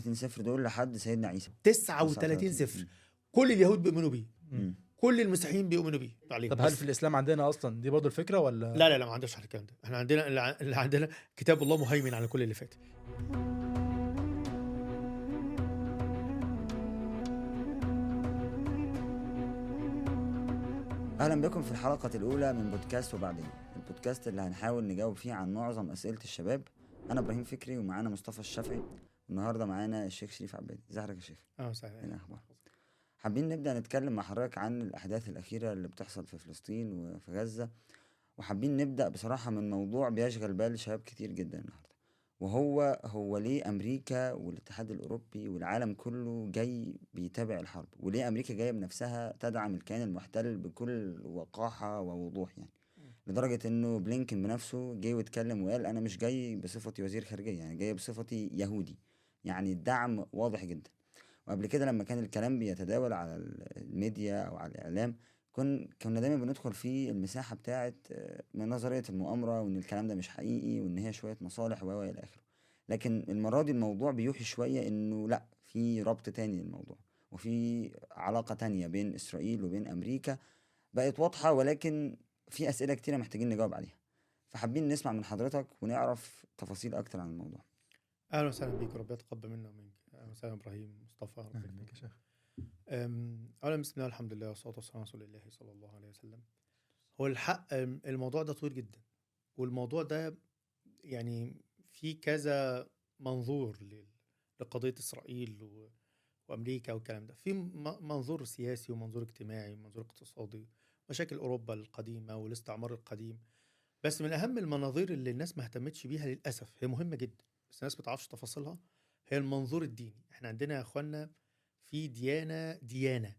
39 صفر دول لحد سيدنا عيسى. 39 صفر. كل اليهود بيؤمنوا بيه. كل المسيحيين بيؤمنوا بيه. عليهم طب هل. في الإسلام عندنا أصلا دي برضه الفكرة ولا؟ لا لا لا ما عندناش الكلام ده. إحنا عندنا اللي عندنا كتاب الله مهيمن على كل اللي فات. أهلا بكم في الحلقة الأولى من بودكاست وبعدين. البودكاست اللي هنحاول نجاوب فيه عن معظم أسئلة الشباب. أنا إبراهيم فكري ومعانا مصطفى الشافعي. النهارده معانا الشيخ شريف عبادي. إزي حضرتك يا شيخ؟ آه إيه صحيح الأخبار؟ حابين نبدأ نتكلم مع حضرتك عن الأحداث الأخيرة اللي بتحصل في فلسطين وفي غزة وحابين نبدأ بصراحة من موضوع بيشغل بال شباب كتير جدا النهارده وهو هو ليه أمريكا والاتحاد الأوروبي والعالم كله جاي بيتابع الحرب وليه أمريكا جاية بنفسها تدعم الكيان المحتل بكل وقاحة ووضوح يعني لدرجة إنه بلينكن بنفسه جه واتكلم وقال أنا مش جاي بصفتي وزير خارجية يعني جاي بصفتي يهودي. يعني الدعم واضح جدا. وقبل كده لما كان الكلام بيتداول على الميديا أو على الإعلام كن كنا دايما بندخل في المساحة بتاعه آه، من نظرية المؤامرة وإن الكلام ده مش حقيقي وإن هي شوية مصالح و و إلى آخره. لكن المرة دي الموضوع بيوحي شوية إنه لأ في ربط تاني للموضوع وفي علاقة تانية بين إسرائيل وبين أمريكا بقت واضحة ولكن في أسئلة كتيرة محتاجين نجاوب عليها. فحابين نسمع من حضرتك ونعرف تفاصيل أكتر عن الموضوع. أهلا وسهلا بيك ربنا يتقبل منا ومنك. أهلا وسهلا إبراهيم مصطفى ربنا أهلاً بك يا. شيخ. اولا بسم الله الحمد لله والصلاة والسلام على رسول الله صلى الله عليه وسلم. هو الحق الموضوع ده طويل جدا والموضوع ده يعني في كذا منظور لقضية إسرائيل و- وأمريكا والكلام ده. في منظور سياسي ومنظور اجتماعي ومنظور اقتصادي مشاكل أوروبا القديمة والاستعمار القديم. بس من أهم المناظير اللي الناس ما اهتمتش بيها للأسف هي مهمة جدا. بس الناس ما تعرفش تفاصيلها هي المنظور الديني. إحنا عندنا يا إخوانا في ديانة ديانة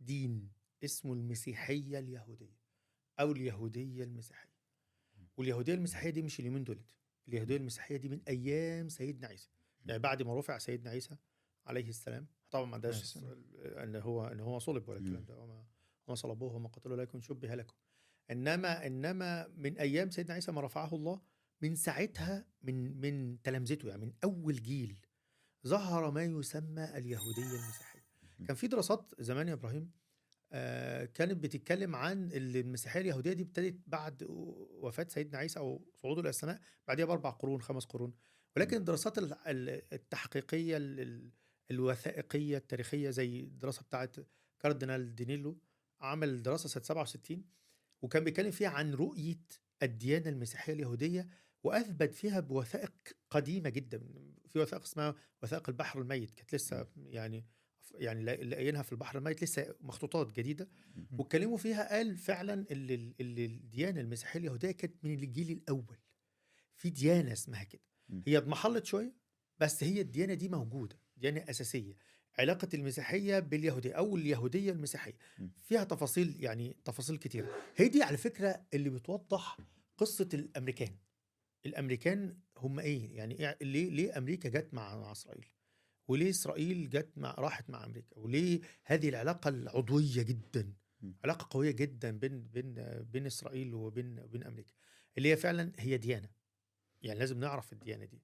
دين اسمه المسيحية اليهودية أو اليهودية المسيحية. واليهودية المسيحية دي مش اليومين دولت اليهودية المسيحية دي من أيام سيدنا عيسى. يعني بعد ما رفع سيدنا عيسى عليه السلام طبعا ما عندهاش. إن هو إن هو صلب ولا الكلام. ده. وما وما صلبوه وما قتلوه لكن شبه لكم. إنما إنما من أيام سيدنا عيسى ما رفعه الله من ساعتها من من تلامذته يعني من أول جيل ظهر ما يسمى اليهودية المسيحية. كان في دراسات زمان يا إبراهيم آه كانت بتتكلم عن ال- المسيحية اليهودية دي ابتدت بعد وفاة سيدنا عيسى أو صعوده إلى السماء بعدها بأربع قرون خمس قرون. ولكن الدراسات ال- ال- التحقيقية ال- ال- الوثائقية التاريخية زي الدراسه بتاعت كاردينال دينيلو عمل دراسة سنه 67 وكان بيتكلم فيها عن رؤية الديانة المسيحية اليهودية وأثبت فيها بوثائق قديمة جدا في وثائق اسمها وثائق البحر الميت كانت لسه يعني يعني لا- لاقيينها في البحر الميت لسه مخطوطات جديدة. واتكلموا فيها قال فعلا اللي, اللي الديانة المسيحية اليهودية كانت من الجيل الأول. في ديانة اسمها كده. هي اضمحلت شوية بس هي الديانة دي موجودة ديانة أساسية. علاقة المسيحية باليهوديه أو اليهودية المسيحية. مم. فيها تفاصيل يعني تفاصيل كتيرة. هي دي على فكرة اللي بتوضح قصة الأمريكان. الأمريكان هم إيه؟ يعني إيه ليه ليه أمريكا جت مع مع إسرائيل؟ وليه إسرائيل جت مع راحت مع أمريكا؟ وليه هذه العلاقة العضوية جدا. علاقة قوية جدا بين بين بين إسرائيل وبين وبين أمريكا؟ اللي هي فعلا هي ديانة. يعني لازم نعرف الديانة دي.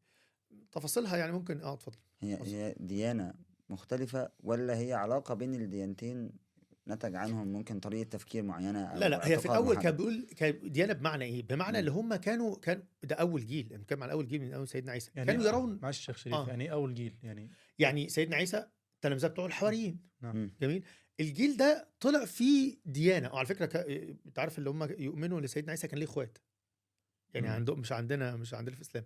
تفاصيلها يعني ممكن آه اتفضل. هي. هي ديانة مختلفة ولا هي علاقة بين الديانتين نتج عنهم ممكن طريقة تفكير معينة أو لا لا هي في الأول؟ كان بيقول كان ديانة بمعنى إيه؟ بمعنى م. اللي هم كانوا كان ده أول جيل بنتكلم على أول جيل من أول سيدنا عيسى يعني كانوا يرون معلش يا شيخ شريف آه. يعني إيه أول جيل يعني يعني سيدنا عيسى التلامذه بتوع الحواريين نعم. جميل الجيل ده طلع فيه ديانة وعلى فكرة ك... أنت عارف اللي هم يؤمنوا إن سيدنا عيسى كان ليه إخوات يعني. عندهم مش عندنا مش عندنا في الإسلام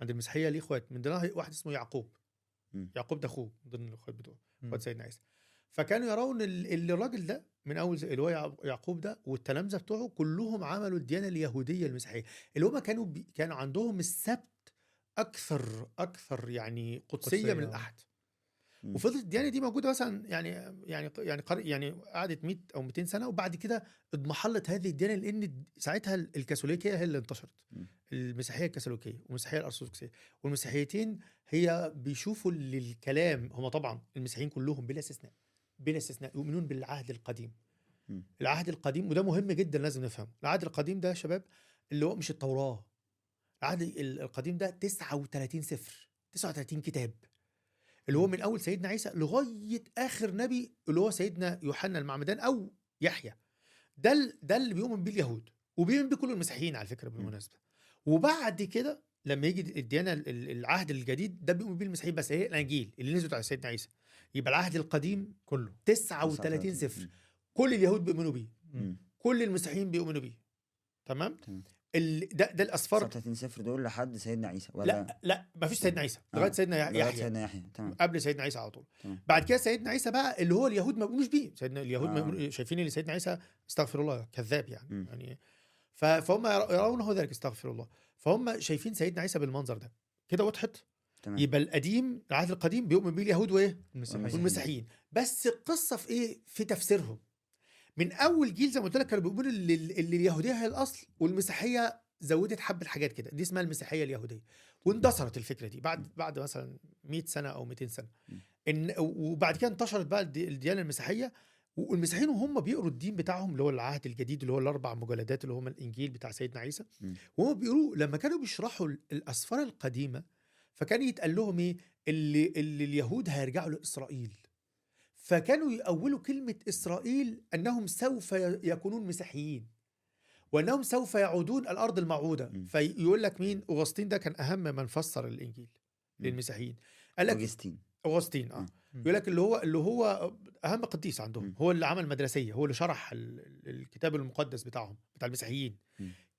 عند المسيحية ليه إخوات من ضمنها واحد اسمه يعقوب مم. يعقوب ده أخوه من ضمن الإخوات بتوعه. إخوات سيدنا عيسى فكانوا يرون ال- اللي الراجل ده من أول اللي هو يع- يعقوب ده والتلامذة بتوعه كلهم عملوا الديانة اليهودية المسيحية اللي هم كانوا بي كانوا عندهم السبت أكثر أكثر يعني قدسية, قدسية، من آه. الأحد. وفضلت الديانة دي موجودة مثلا يعني يعني يعني يعني قعدت 100 أو 200 سنة وبعد كده اضمحلت هذه الديانة لأن ساعتها الكاثوليكية هي اللي انتشرت. المسيحية الكاثوليكية والمسيحية الأرثوذكسية والمسيحيتين هي بيشوفوا للكلام هم طبعا المسيحيين كلهم بلا استثناء بلا استثناء يؤمنون بالعهد القديم. مم. العهد القديم وده مهم جدا لازم نفهمه العهد القديم ده يا شباب اللي هو مش التوراة. العهد ال- القديم ده 39 سفر 39 كتاب. اللي هو من أول سيدنا عيسى لغاية آخر نبي اللي هو سيدنا يوحنا المعمدان أو يحيى. ده ده اللي بيؤمن بيه اليهود وبيؤمن بيه كل المسيحيين على فكرة بالمناسبة. وبعد كده لما يجي الديانه ال- ال- العهد الجديد ده بيؤمن بيه المسيحيين بس هي الإنجيل اللي نزلت على سيدنا عيسى. يبقى العهد القديم كله. 39 سفر. كل اليهود بيؤمنوا بيه. كل المسيحيين بيؤمنوا بيه. تمام. ال... ده ده الاسفار 39 صفر دول لحد سيدنا عيسى ولا؟ لا لا ما فيش سيدنا عيسى. لغاية آه. سيدنا يحيى. سيدنا يحيى. تمام. قبل سيدنا عيسى على طول. تمام. بعد كده سيدنا عيسى بقى اللي هو اليهود ما بيؤمنوش بيه. سيدنا اليهود ما آه. يؤمنوا- شايفين إن سيدنا عيسى استغفر الله كذاب يعني. مم. يعني فهم يرونه ذلك استغفر الله. فهم شايفين سيدنا عيسى بالمنظر ده. كده وضحت؟ تمام. يبقى القديم العهد القديم بيؤمن بيه اليهود وإيه؟ المسيحيين والمسيحيين. بس القصة في إيه؟ في تفسيرهم. من أول جيل زي ما قلت لك كانوا بيقولوا اللي, اليهودية هي الأصل والمسيحية زودت حبة حاجات كده. دي اسمها المسيحية اليهودية. واندثرت الفكرة دي بعد بعد مثلا 100 سنة أو 200 سنة. إن وبعد كده انتشرت بقى الدي- الديانة المسيحية. والمسيحيين وهم بيقروا الدين بتاعهم اللي هو العهد الجديد اللي هو الأربع مجلدات اللي هم الإنجيل بتاع سيدنا عيسى. وهم بيقولوا لما كانوا بيشرحوا ال- الأسفار القديمة فكان يتقال لهم إيه اللي, اللي اليهود هيرجعوا لإسرائيل فكانوا يأولوا كلمة إسرائيل أنهم سوف يكونون مسيحيين وأنهم سوف يعودون الأرض الموعودة م. فيقول لك مين أغسطين ده كان أهم من فسر الإنجيل م. للمسيحيين قال لك اوجستين أغسطين آه م. يقول لك اللي هو اللي هو أهم قديس عندهم م. هو اللي عمل مدرسية هو اللي شرح ال- ال- الكتاب المقدس بتاعهم بتاع المسيحيين.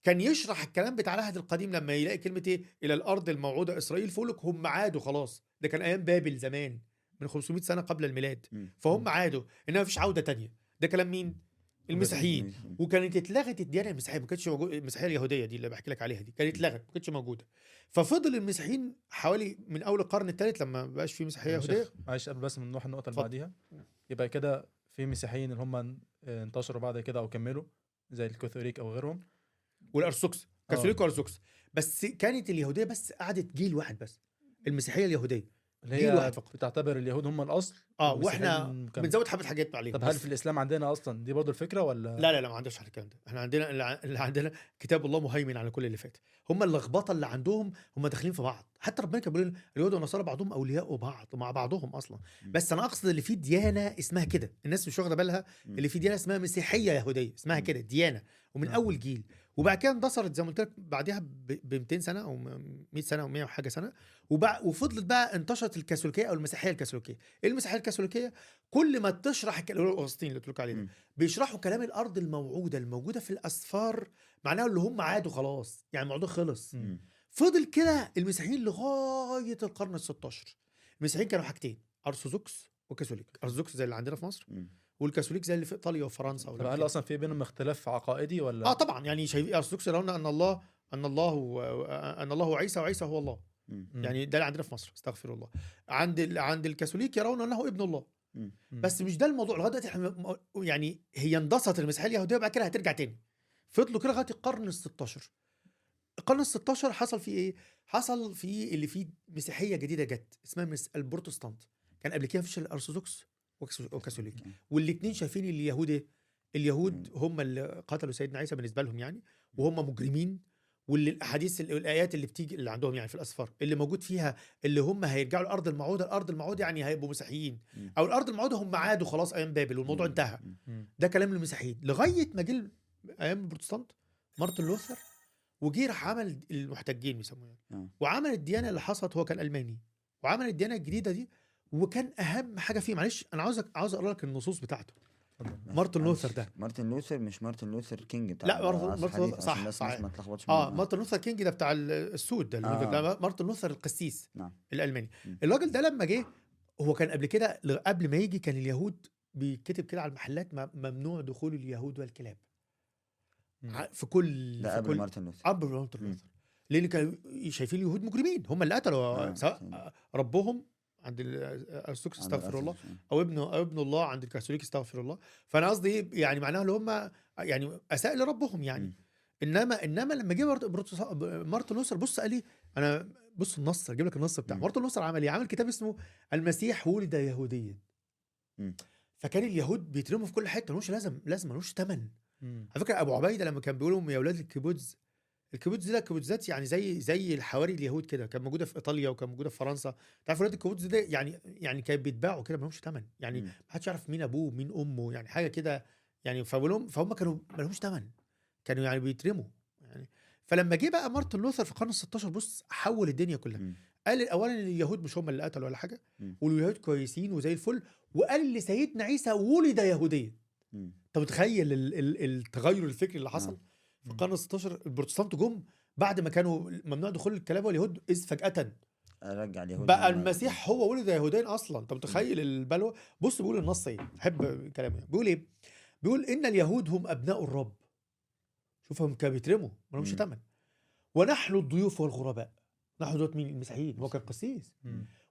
كان يشرح الكلام بتاع العهد القديم لما يلاقي كلمة إيه؟ إلى الأرض الموعودة إسرائيل فيقول لك هم عادوا خلاص. ده كان أيام بابل زمان من 500 سنة قبل الميلاد. فهم عادوا إنما مفيش عودة تانية. ده كلام مين؟ المسيحيين. وكانت اتلغت الديانة المسيحية. ما كانتش موجودة المسيحية اليهودية دي اللي بحكي لك عليها دي. كانت اتلغت ما كانتش موجودة. ففضل المسيحيين حوالي من أول القرن الثالث لما ما بقاش في مسيحية يهودية. معلش قبل بس ما نروح النقطة اللي. بعديها. يبقى كده في مسيحيين اللي هم انتشروا بعد كده أو كملوا زي الكاثوليك أو غيرهم. والارثوذكس آه. كاثوليك وارثوذكس بس كانت اليهودية بس قعدت جيل واحد بس المسيحية اليهودية اللي جيل هي واحد فقط. بتعتبر اليهود هم الأصل آه وإحنا بنزود حبة حاجات عليهم طب هل. في الإسلام عندنا أصلا دي برضو الفكرة ولا لا لا لا ما عندناش الكلام ده إحنا عندنا اللي عندنا كتاب الله مهيمن على كل اللي فات هم اللخبطة اللي عندهم هم داخلين في بعض حتى ربنا كان بيقول اليهود والنصارى بعضهم أولياء بعض مع بعضهم أصلا. بس أنا أقصد اللي فيه ديانة اسمها كده الناس مش واخدة بالها. اللي فيه ديانة اسمها مسيحية يهودية اسمها. كده ديانة ومن نعم. أول جيل وبعد كده اندثرت زي ما قلت لك بعدها ب 200 سنة أو 100 سنة أو 100 وحاجة سنة. وبع... وفضلت بقى انتشرت الكاثوليكية أو المسيحية الكاثوليكية. إيه المسيحية الكاثوليكية؟ كل ما تشرح الك- اللي هو أغسطين اللي قلت لك عليه ده. بيشرحوا كلام الأرض الموعودة الموجودة في الأسفار معناها اللي هم عادوا خلاص. يعني الموضوع خلص. مم. فضل كده المسيحيين لغاية القرن ال 16 المسيحيين كانوا حاجتين أرثوذكس وكاثوليك. أرثوذكس زي اللي عندنا في مصر. م. والكاثوليك زي اللي في إيطاليا وفرنسا ولا هل. أصلا في بينهم اختلاف عقائدي ولا آه طبعا يعني شايف أرثوذكس يرون أن الله أن الله هو أن الله هو عيسى وعيسى هو الله م. مم. يعني ده اللي عندنا في مصر استغفر الله عند ال... عند الكاثوليك يرون أنه ابن الله مم. بس مش ده الموضوع لغاية دلوقتي إحنا يعني هي اندثرت المسيحية اليهودية وبعد كده هترجع تاني فضلوا كده لغاية القرن ال 16 القرن ال 16 حصل فيه إيه؟ حصل فيه اللي فيه مسيحية جديدة جت اسمها مس... البروتستانت كان قبل كده مفيش الأرثوذكس وكاثوليك والاثنين شايفين اليهود إيه؟ اليهود هم اللي قتلوا سيدنا عيسى بالنسبة لهم يعني وهم مجرمين واللي الأحاديث ال- الايات اللي بتيجي اللي عندهم يعني في الاسفار اللي موجود فيها اللي هم هيرجعوا الأرض الموعوده الأرض الموعوده يعني هيبقوا مسيحيين. أو الأرض الموعوده هم عادوا خلاص أيام بابل والموضوع. انتهى. ده كلام المسيحيين لغاية ما جه أيام البروتستانت مارتن لوثر وجه راح عمل المحتجين بيسموه يعني آه. وعمل الديانة اللي حصلت هو كان ألماني وعمل الديانة الجديدة دي وكان أهم حاجة فيه معلش أنا عاوزك عاوز أقرأ لك النصوص بتاعته. مارتن. لوثر ده مارتن لوثر مش مارتن لوثر كينج بتاع لا، مارتن- لوثر- صح،. الناس ما تلخبطش آه. مارتن لوثر كينج ده بتاع ال- السود ده, آه. مارتن لوثر القسيس نعم. الألماني. الراجل ده لما جه هو كان قبل كده قبل ما يجي كان اليهود بيتكتب كده على المحلات ممنوع دخول اليهود والكلاب مم. في كل ده في قبل كل مارتن لوثر قبل مارتن. لوثر لأن كانوا شايفين اليهود مجرمين هم اللي قتلوا آه، سواء صحيح. ربهم عند الارثوذكس استغفر الله الأرثوذكس. أو ابن أو ابن الله عند الكاثوليك استغفر الله فأنا قصدي يعني معناها اللي هم يعني اساء لربهم يعني مم. انما إنما لما جه مارتن لوثر بص قال إيه أنا بص النص أجيب لك النص بتاع. مارتن لوثر عمل إيه عمل كتاب اسمه المسيح ولد يهوديا مم. فكان اليهود بيترموا في كل حتة ملوش لازم لازم ملوش ثمن. على فكرة أبو عبيدة لما كان بيقول لهم يا أولاد الكيبوتز الكيبوتز ده كيبوتزات يعني زي زي الحواري اليهود كده كانت موجودة في إيطاليا وكانت موجودة في فرنسا تعرف ولاد الكيبوتز ده يعني يعني كانوا بيتباعوا كده ما لهمش ثمن يعني مم. ما حدش يعرف مين أبوه مين أمه يعني حاجة كده يعني فبقولهم فهم كانوا ما لهمش ثمن كانوا يعني بيترموا يعني فلما جه بقى مارتن لوثر في القرن ال 16 بص حول الدنيا كلها مم. قال اولا إن اليهود مش هم اللي قتلوا ولا حاجة مم. واليهود كويسين وزي الفل وقال لسيدنا عيسى ولد يهوديا مم. أنت متخيل ال- ال- التغير الفكري اللي حصل آه. في القرن ال 16 البروتستانت جم بعد ما كانوا ممنوع دخول الكلام واليهود إذ فجأة. أرجع اليهود بقى هم- المسيح هو ولد يهوديا أصلا. أنت متخيل البلوى؟ بص بيقول النص إيه؟ بحب كلامه. بيقول إيه؟ بيقول إن اليهود هم أبناء الرب. شوفهم كانوا بيترموا ما لهمش. ثمن ونحن الضيوف والغرباء. نحن دوت مين المسيحيين. هو كان قسيس.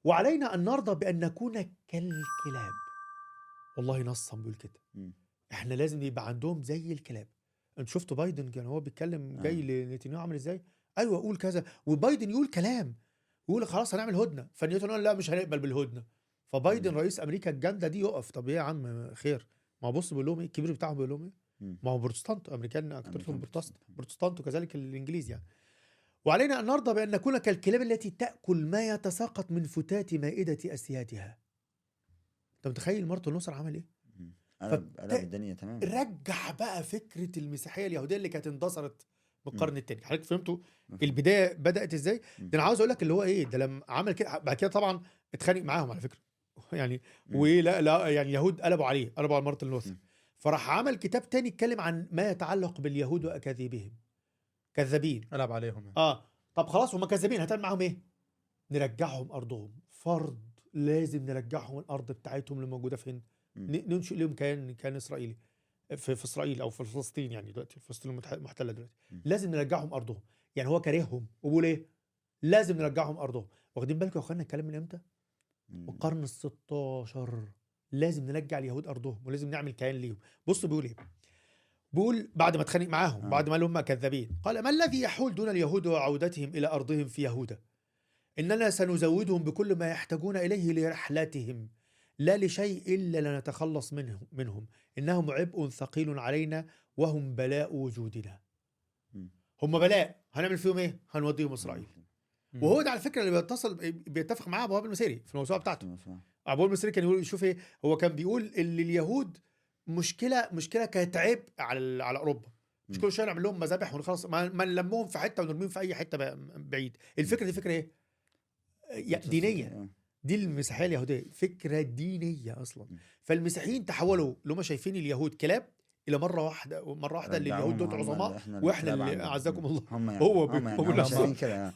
وعلينا أن نرضى بأن نكون كالكلاب. والله نصا بيقول كده. إحنا لازم يبقى عندهم زي الكلاب. أنت شفتوا بايدن كان هو بيتكلم جاي لنتنياهو عامل إزاي؟ أيوه قول كذا. وبايدن يقول كلام. يقول خلاص هنعمل هدنة. فنتنياهو قال لا مش هنقبل بالهدنة. فبايدن. رئيس أمريكا الجامدة دي يقف. طب إيه يا عم خير. ما هو بص بيقول لهم إيه؟ الكبير بتاعهم بيقول لهم إيه. ما هو بروتستانت. أمريكان اكثرهم بروتستانت بروتستانت. بروتستانت وكذلك الإنجليز يعني. وعلينا أن نرضى بأن نكون كالكلاب التي تأكل ما يتساقط من فتات مائدة أسيادها. أنت متخيل مارتن لوثر عمل إيه؟ قلب قلب الدنيا تمام رجع بقى فكرة المسيحية اليهودية اللي كانت اندثرت. بالقرن الثاني حضرتك فهمتوا. البداية بدأت إزاي. ده أنا عاوز أقول لك اللي هو إيه ده لما عمل كده بعد كده طبعا اتخانق معاهم على فكرة يعني. ولا لا يعني اليهود قلبوا عليه قلبوا على مارتن لوثر. فراح عمل كتاب تاني اتكلم عن ما يتعلق باليهود وأكاذيبهم كذابين العب عليهم يعني. آه طب خلاص هم كذابين هتعمل معاهم إيه نرجعهم أرضهم فرض لازم نرجعهم الأرض بتاعتهم اللي موجودة فين ننشئ لهم كيان كيان إسرائيلي في, في إسرائيل أو في فلسطين يعني دلوقتي فلسطين المحتلة دلوقتي. لازم نرجعهم أرضهم. يعني هو كارههم. وبيقول إيه؟ لازم نرجعهم أرضهم. واخدين بالكم يا أخوانا الكلام من إمتى. من القرن ال 16 لازم نرجع اليهود أرضهم ولازم نعمل كيان ليهم. بص بيقول إيه؟ بيقول بعد ما اتخانق معاهم آه. بعد ما قال هم كذابين قال ما الذي يحول دون اليهود وعودتهم إلى أرضهم في يهوذا إننا سنزودهم بكل ما يحتاجون إليه لرحلتهم. لا لشيء إلا لنتخلص منهم منهم. إنهم عبء ثقيل علينا وهم بلاء وجودنا. هم بلاء. هنعمل فيهم إيه؟ هنوديهم إسرائيل. وهو ده على فكرة اللي بيتصل بيتفق معاه أبو المسيري في الموسوعة بتاعته. أبو المسيري كان يقول شوف إيه؟ هو كان بيقول إن اليهود مشكله مشكلة كانت عبء على على أوروبا. مش. كل شوية نعمل لهم مذابح ونخلص. ما, نلمهم في حتة ونرميهم في أي حتة بعيد. الفكرة دي فكرة إيه؟ دينية. دي المسيحية اليهودية فكرة دينية أصلا. فالمسيحيين تحولوا اللي هم شايفين اليهود كلاب إلى مرة واحدة مرة واحدة اللي اليهود دول عظماء وإحنا اللي. أعزكم. الله هم يعني هو هم يعني هم. شايفين كده آه.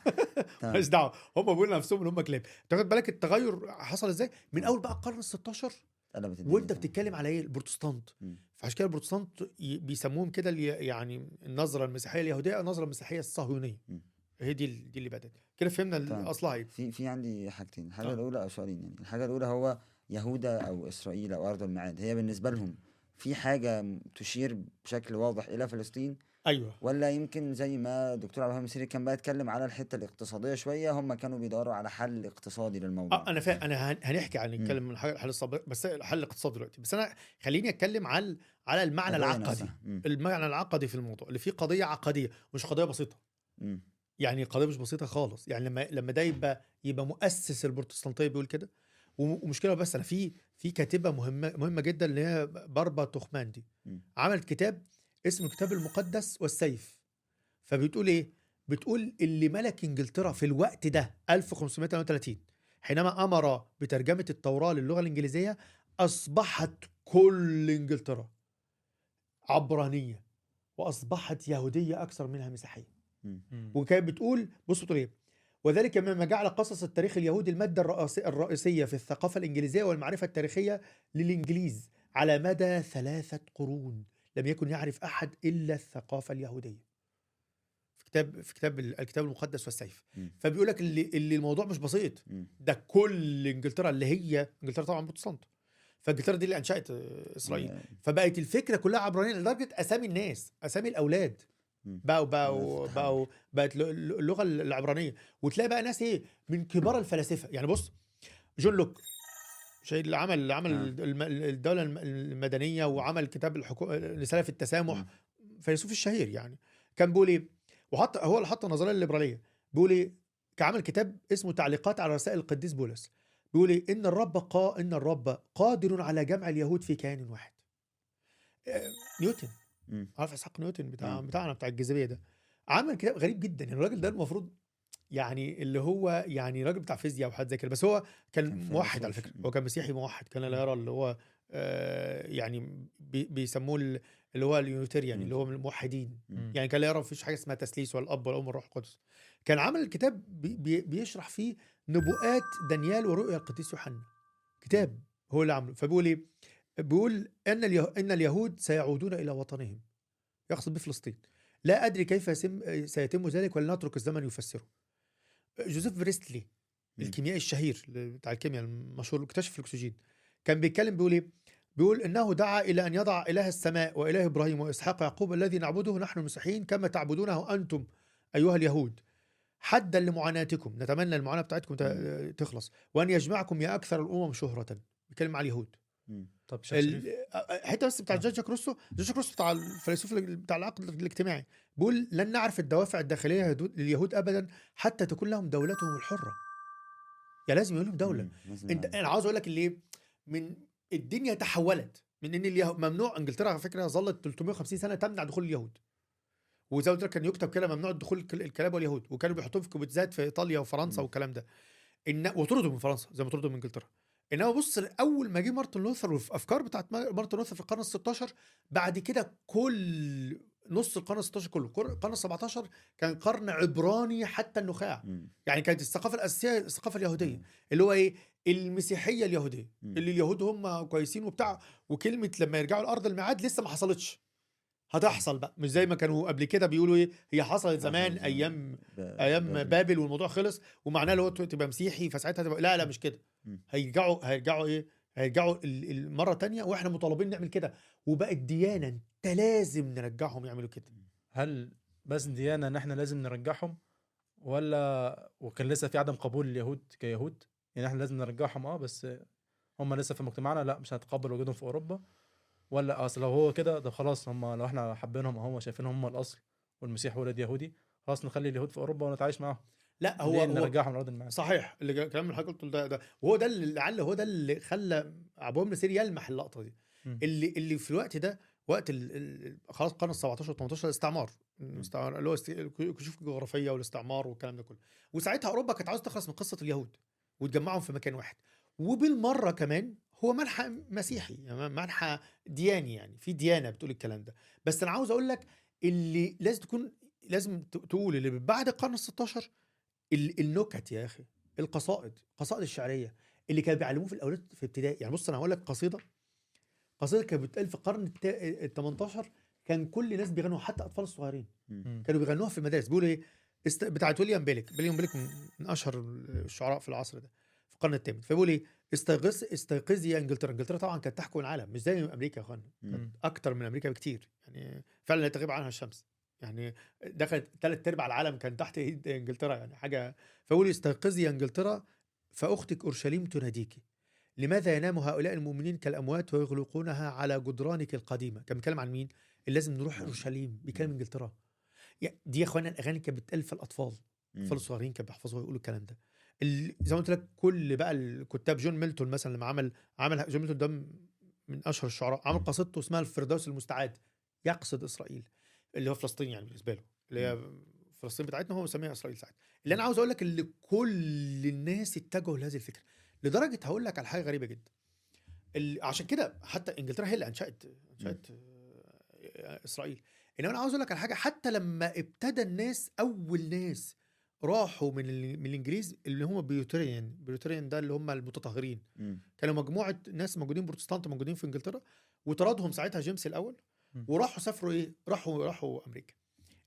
ماليش دعوة هم بيقولوا لنفسهم إن هم كلاب تاخد بالك التغير حصل إزاي من أول بقى القرن ال 16 قلبت الدنيا وانت. بتتكلم على إيه البروتستانت. فعشان كده البروتستانت بيسموهم كده يعني النظرة المسيحية اليهودية النظرة المسيحية الصهيونية. هي دي دي اللي بدأت كده فهمنا تمام. اصلها إيه في في عندي حاجتين الحاجة آه. الأولى أو سؤالين يعني. الحاجة الأولى هو يهوذا أو إسرائيل أو أرض الميعاد هي بالنسبة لهم في حاجة تشير بشكل واضح إلى فلسطين؟ أيوه. ولا يمكن زي ما دكتور عبد الوهاب المسيري كان بقى يتكلم على الحتة الاقتصادية شوية هم كانوا بيدوروا على حل اقتصادي للموضوع؟ آه أنا فاهم أنا هن- هنحكي عن نتكلم من الحل الصبر بس الحل الاقتصادي دلوقتي. بس أنا خليني أتكلم على على المعنى العقدي. المعنى العقدي في الموضوع اللي فيه قضية عقدية مش قضية بسيطة. مم. يعني قضية مش بسيطة خالص. يعني لما لما ده يبقى يبقى مؤسس البروتستانتيه بيقول كده. وم- ومشكلة بس أنا في في كاتبة مهمة مهمة جدا اللي هي باربا توخماندي. عملت كتاب اسمه الكتاب المقدس والسيف. فبتقول إيه؟ بتقول اللي ملك إنجلترا في الوقت ده 1538 حينما أمر بترجمة التوراة للغة الإنجليزية أصبحت كل إنجلترا عبرانية وأصبحت يهودية أكثر منها مسيحية. وكانت بتقول بص بتقول إيه؟ وذلك مما جعل قصص التاريخ اليهودي المادة الرئيس- الرئيسية في الثقافة الإنجليزية والمعرفة التاريخية للإنجليز على مدى ثلاثة قرون. لم يكن يعرف أحد إلا الثقافة اليهودية. في كتاب في كتاب ال- الكتاب المقدس والسيف. فبيقول لك اللي, اللي الموضوع مش بسيط. ده كل إنجلترا اللي هي إنجلترا طبعا بروتستانت فإنجلترا دي اللي أنشأت إسرائيل. فبقت الفكرة كلها عبرانية لدرجة أسامي الناس أسامي الأولاد. بقوا بقوا بقوا بقت اللغة العبرانية. وتلاقي بقى ناس إيه من كبار الفلاسفة. يعني بص جون لوك شيء اللي عمل عمل الدولة الم- المدنية وعمل كتاب الحكو... رسالة في التسامح. فيلسوف الشهير يعني. كان بيقول إيه وحط هو اللي حط النظرية الليبرالية. بيقول إيه كعمل كتاب اسمه تعليقات على رسائل القديس بولس. بيقول إيه إن الرب قا إن الرب قادر على جمع اليهود في كيان واحد. آه، نيوتن. عارف إسحاق نيوتن بتاع مم. بتاعنا بتاع الجاذبية ده. عمل كتاب غريب جدا. يعني الراجل ده المفروض يعني اللي هو يعني راجل بتاع فيزياء وحاجات زي كده. بس هو كان موحد على. فكرة. هو كان مسيحي موحد كان لا يرى اللي هو آه يعني بي بيسموه ال- اللي هو ال Unitarian اللي هو من الموحدين. يعني كان لا يرى مفيش حاجة اسمها تثليث ولا الأب ولا الام والروح القدس. كان عمل الكتاب بي بي بيشرح فيه نبوءات دانيال ورؤيا القديس يوحنا. كتاب هو اللي عامله. فبيقول إيه؟ بيقول أن. أن اليهود سيعودون إلى وطنهم. يقصد بفلسطين. لا أدري كيف يسم... سيتم ذلك ولنترك الزمن يفسره. جوزيف بريستلي. الكيميائي الشهير بتاع الكيمياء المشهور اكتشف الأكسجين كان بيتكلم بيقول إيه؟ بيقول إنه دعا إلى أن يضع إله السماء وإله إبراهيم وإسحاق ويعقوب الذي نعبده نحن المسيحيين كما تعبدونه أنتم أيها اليهود. حدا لمعاناتكم. نتمنى المعاناة بتاعتكم تخلص. وأن يجمعكم يا أكثر الأمم شهرة. بيتكلم على اليهود. طب شيخ شريف ال- حتة بس بتاع آه. جورج روسو جورج روسو بتاع الفيلسوف ال- بتاع العقل الاجتماعي بيقول لن نعرف الدوافع الداخلية لليهود- ابدا حتى تكون لهم دولتهم الحرة يا لازم يقول لهم دولة انت. أنا عاوز أقول لك اللي إيه؟ من الدنيا تحولت من إن اليهود ممنوع إنجلترا على فكرة ظلت 350 سنة تمنع دخول اليهود وزي ما كان يكتب كده ممنوع دخول الكل- الكلاب واليهود وكانوا بيحطوهم في جيتوهات في إيطاليا وفرنسا مم. والكلام ده ان وطردوا من فرنسا زي ما طردوا من إنجلترا انما بص أول ما جه مارتن لوثر والافكار بتاعت ما- مارتن لوثر في القرن ال 16 بعد كده كل نص القرن ال 16 كله القرن ال 17 كان قرن عبراني حتى النخاع مم. يعني كانت الثقافة الأساسية الثقافة اليهودية مم. اللي هو إيه المسيحية اليهودية مم. اللي اليهود هم كويسين وبتاع وكلمة لما يرجعوا لارض الميعاد لسه ما حصلتش هتحصل بقى. مش زي ما كانوا قبل كده بيقولوا إيه هي حصلت زمان أيام أيام بابل. بابل والموضوع خلص ومعناه اللي هو تبقى مسيحي فساعتها تبقى لا لا مش كده. هيرجعوا هيرجعوا إيه؟ هيرجعوا ال- المره تانية وإحنا مطالبين نعمل كده. وبقت ديانة أنت لازم نرجعهم يعملوا كده. هل بس ديانة إن إحنا لازم نرجعهم ولا وكان لسه في عدم قبول اليهود كيهود؟ يعني إحنا لازم نرجعهم آه بس هم لسه في مجتمعنا لا مش هنتقبل وجودهم في أوروبا. ولا أصل لو هو كده ده خلاص هم لو إحنا حابينهم أو هم شايفينهم هم الأصل والمسيح ولد يهودي خلاص نخلي اليهود في أوروبا ونتعايش معاهم. لا هو نرجعهم لأرض الميعاد صحيح اللي جا- الكلام اللي حضرتك قلته ده ده وهو ده اللي لعل هو ده اللي خلى ابو بن سير يلمح اللقطة دي. مم. اللي اللي في الوقت ده وقت ال ال خلاص القرن ال 17 18 الاستعمار الاستعمار اللي هو است- الكشوف الجغرافية والاستعمار والكلام ده كله. وساعتها أوروبا كانت عاوزة تخلص من قصة اليهود وتجمعهم في مكان واحد. وبالمرة كمان هو منحى مسيحي يعني منحى دياني يعني في ديانة بتقول الكلام ده. بس أنا عاوز أقول لك اللي لازم تكون لازم تقول اللي بعد القرن ال 16 ال- النكت يا أخي القصائد القصائد الشعرية اللي كانوا بيعلموه في الأولاد في ابتدائي. يعني بص أنا هقول لك قصيدة قصيدة كانت بتتقال في القرن ال 18 كان كل الناس بيغنوها حتى أطفال الصغيرين. كانوا بيغنوها في المدارس. بيقولوا إيه؟ است... بتاعت ويليام بيلك ويليام بيلك من من أشهر الشعراء في العصر ده في القرن الثامن. فبيقول إيه؟ استيقظ استيقظي يا إنجلترا. إنجلترا طبعا كانت تحكم العالم مش زي أمريكا يا اخوانا. أكتر من أمريكا بكتير. يعني فعلا لا تغيب عنها الشمس. يعني دخلت ثلاث أرباع العالم كان تحت إيد إنجلترا. يعني حاجة فقولي استيقظي يا إنجلترا فأختك أورشليم تناديك. لماذا ينام هؤلاء المؤمنين كالأموات ويغلقونها على جدرانك القديمة؟ كان بيتكلم عن مين؟ اللي لازم نروح أورشليم. بيتكلم إنجلترا. دي يا اخوانا الأغاني كانت بتتقال في الأطفال. الأطفال الصغيرين كانوا بيحفظوا ويقولوا الكلام ده. زي ما قلت لك كل بقى الكتاب جون ميلتون مثلا لما عمل عمل جون ميلتون ده من أشهر الشعراء عمل قصيدته اسمها الفردوس المستعاد يقصد إسرائيل اللي هو فلسطين يعني بالنسبة له اللي هي فلسطين بتاعتنا هو مسميها إسرائيل ساعتها. اللي أنا عاوز أقول لك اللي كل الناس اتجهوا لهذه الفكرة لدرجة هقول لك على حاجة غريبة جدا. عشان كده حتى إنجلترا هي اللي أنشأت أنشأت آه، إسرائيل. إنما أنا عاوز أقول لك على حاجة حتى لما ابتدى الناس أول ناس راحوا من من الإنجليز اللي هم Puritan. Puritan ده اللي هم المتطهرين. مم. كانوا مجموعة ناس موجودين بروتستانت موجودين في إنجلترا وطردهم ساعتها جيمس الأول م. وراحوا سافروا إيه؟ راحوا راحوا أمريكا.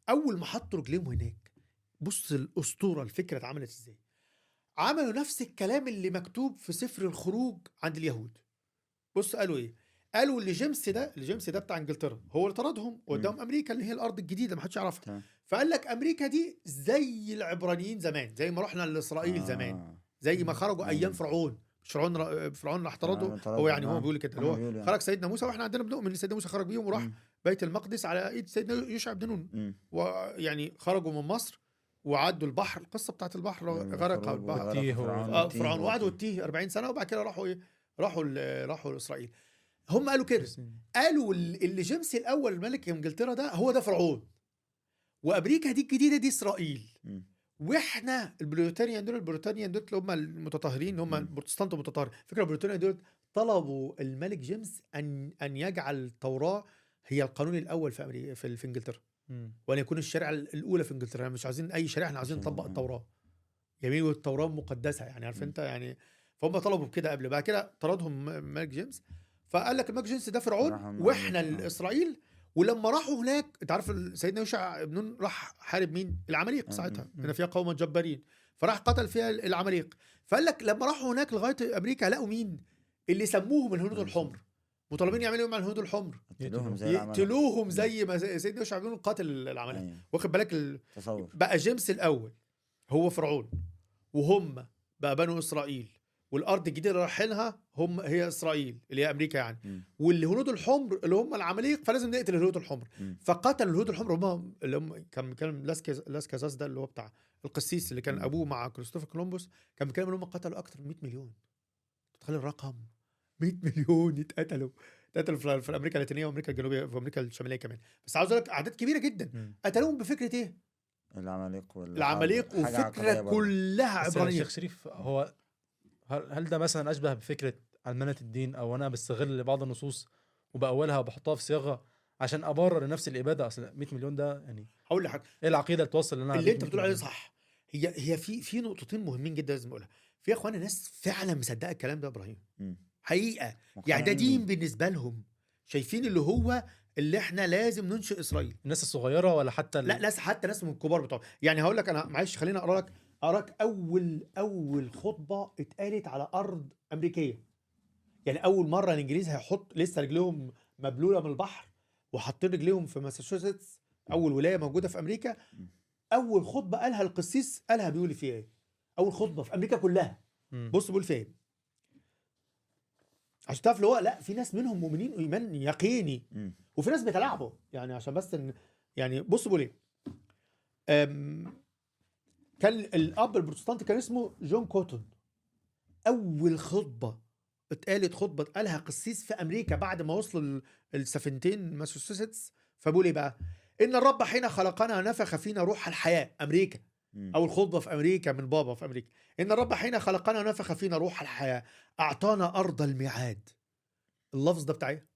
أول ما حطوا رجليهم هناك بص الأسطورة الفكرة اتعملت إزاي. عملوا نفس الكلام اللي مكتوب في سفر الخروج عند اليهود. بص قالوا إيه؟ قالوا اللي جيمس ده اللي جيمس ده بتاع إنجلترا هو اللي طردهم وقدام أمريكا اللي هي الأرض الجديدة ما حدش يعرفها. فقال لك أمريكا دي زي العبرانيين زمان زي ما رحنا لإسرائيل زمان آه. زي ما خرجوا أيام. فرعون مش فرعون را- فرعون راح طرده آه، هو يعني هو نعم. بيقول كده اللي هم هو يعني. خرج سيدنا موسى وإحنا عندنا بنؤمن ان سيدنا موسى خرج بيهم وراح مم. بيت المقدس على إيد سيدنا يوشع بن نون. ويعني خرجوا من مصر وعدوا البحر القصة بتاعت البحر غرق الخروج البحر وغرق تيه فرعون آه فرعون وقعدوا. التيه 40 سنة وبعد كده راحوا إيه راحوا راحوا لإسرائيل هم قالوا كده قالوا ال- اللي جيمس الأول ملك إنجلترا ده هو ده فرعون وأمريكا دي الجديدة دي إسرائيل. وإحنا البريطانيان دول البريطانيان دول اللي هم المتطهرين هم. البروتستانت المتطهر فكرة البريطانيان دول طلبوا الملك جيمس أن أن يجعل التوراة هي القانون الأول في أمريكا في, في إنجلترا. وأن يكون الشريعة الأولى في إنجلترا يعني مش عايزين أي شريعة إحنا عايزين نطبق. التوراة جميل والتوراة مقدسة يعني عارف. أنت يعني فهم طلبوا بكده قبل بعد كده طردهم الملك جيمس فقال لك الملك جيمس ده فرعون وإحنا. اسرائيل ولما راحوا هناك أنت عارف سيدنا يوشع بن نون راح حارب مين؟ العماليق. ساعتها مم. ان فيها قوما جبارين فراح قتل فيها العماليق فقال لك لما راحوا هناك لغاية أمريكا لقوا مين؟ اللي سموهم الهنود. الحمر مطالبين يعملوا إيه مع الهنود الحمر؟ قتلوهم زي يقتلوهم زي ما سيدنا يوشع بن نون قاتل العماليق أيوة. واخد بالك ال... تصور بقى جيمس الأول هو فرعون وهم بقى بنو إسرائيل والأرض الجديدة اللي رايحينها هم هي إسرائيل اللي هي أمريكا يعني مم. والهنود الحمر اللي هم العماليق فلازم نقتل الهنود الحمر مم. فقتل الهنود الحمر هم اللي هم كان بيتكلم لاسكاز لاسكازاس ده اللي هو بتاع القسيس اللي كان مم. أبوه مع كريستوفر كولومبوس كان بيتكلم إن هم قتلوا أكثر من 100 مليون تخيل الرقم 100 مليون اتقتلوا اتقتلوا في في أمريكا اللاتينية وأمريكا الجنوبية وامريكا الشمالية كمان بس عاوز أقول لك أعداد كبيرة جدا. قتلوهم بفكرة إيه؟ العماليق وال العماليق وفكرة. كلها عبرانية شيخ شريف هو هل, هل ده مثلا أشبه بفكرة علمنه الدين أو أنا بستغل بعض النصوص وبأولها وبحطها في صياغة عشان أبرر لنفس الإبادة؟ أصل 100 مليون ده يعني هقول لك حاجة إيه العقيدة اللي توصل لنا اللي أنت بتقول عليه صح. هي هي في في نقطتين مهمين جدا لازم أقولها. في يا اخوانا ناس فعلا مصدقة الكلام ده يا إبراهيم. مم. حقيقة. يعني ده دين. بالنسبة لهم. شايفين اللي هو اللي إحنا لازم ننشئ إسرائيل. الناس الصغيرة ولا حتى ال- لا ناس حتى ناس من الكبار بتوع يعني هقول لك أنا معلش خليني أقرأ لك اقرا لك أول أول خطبة اتقالت على أرض أمريكية. يعني أول مرة الإنجليز هيحط لسه رجليهم مبلولة من البحر وحاطين رجليهم في ماساتشوستس أول ولاية موجودة في أمريكا. أول خطبة قالها القسيس قالها بيقول فيها إيه؟ أول خطبة في أمريكا كلها. بص بيقول فيها إيه عشان تعرف اللي هو لا في ناس منهم مؤمنين ايمان يقيني. وفي ناس بتلعبه يعني عشان بس ان يعني بص بيقول إيه؟ كان الأب البروتستانتي كان اسمه جون كوتون. أول خطبة اتقالت خطبة قالها قسيس في أمريكا بعد ما وصلوا ال- السفينتين ماساتشوستس فبيقول إيه بقى؟ إن الرب حين خلقنا نفخ فينا روح الحياة أمريكا. أول خطبة في أمريكا من بابا في أمريكا. إن الرب حين خلقنا نفخ فينا روح الحياة أعطانا أرض الميعاد. اللفظ ده بتاع إيه؟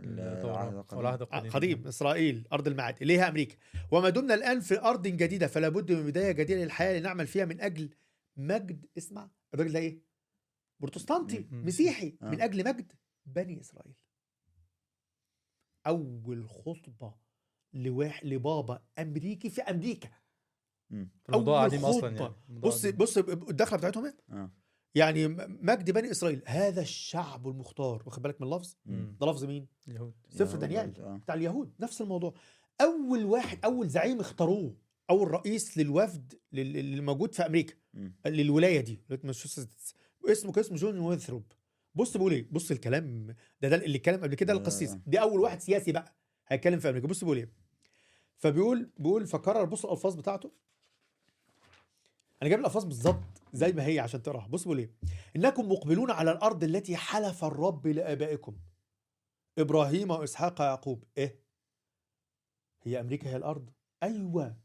العهد القديم. آه، قديم إسرائيل أرض الميعاد اللي هي أمريكا وما دمنا الآن في أرض جديدة فلا بد من بداية جديدة للحياة لنعمل فيها من أجل مجد اسمع الراجل ده إيه بروتستانتي. مسيحي آه. من أجل مجد بني إسرائيل أول خطبة لواحد لبابا أمريكي في أمريكا. الموضوع أول قديم أصلا خطبة. يعني بص. بص الدخلة بتاعتهم إيه آه يعني مجد بني إسرائيل هذا الشعب المختار. واخد بالك من اللفظ؟ مم. ده لفظ مين؟ اليهود. سفر دانيال آه. بتاع اليهود. نفس الموضوع. أول واحد أول زعيم اختاروه اول رئيس للوفد لل- اللي موجود في أمريكا مم. للولاية دي اسمه كان اسمه جون وينثروب بص بيقول إيه؟ بص الكلام ده ده اللي اتكلم قبل كده آه. القسيس. دي أول واحد سياسي بقى هيتكلم في أمريكا. بص بيقول إيه؟ فبيقول بيقول فكرر بص الألفاظ بتاعته. أنا جايب الألفاظ بالظبط. زي ما هي عشان تقراها. بص بيقول إيه إنكم مقبلون على الأرض التي حلف الرب لآبائكم. إبراهيم وإسحاق ويعقوب. إيه؟ هي أمريكا هي الأرض. أيوه.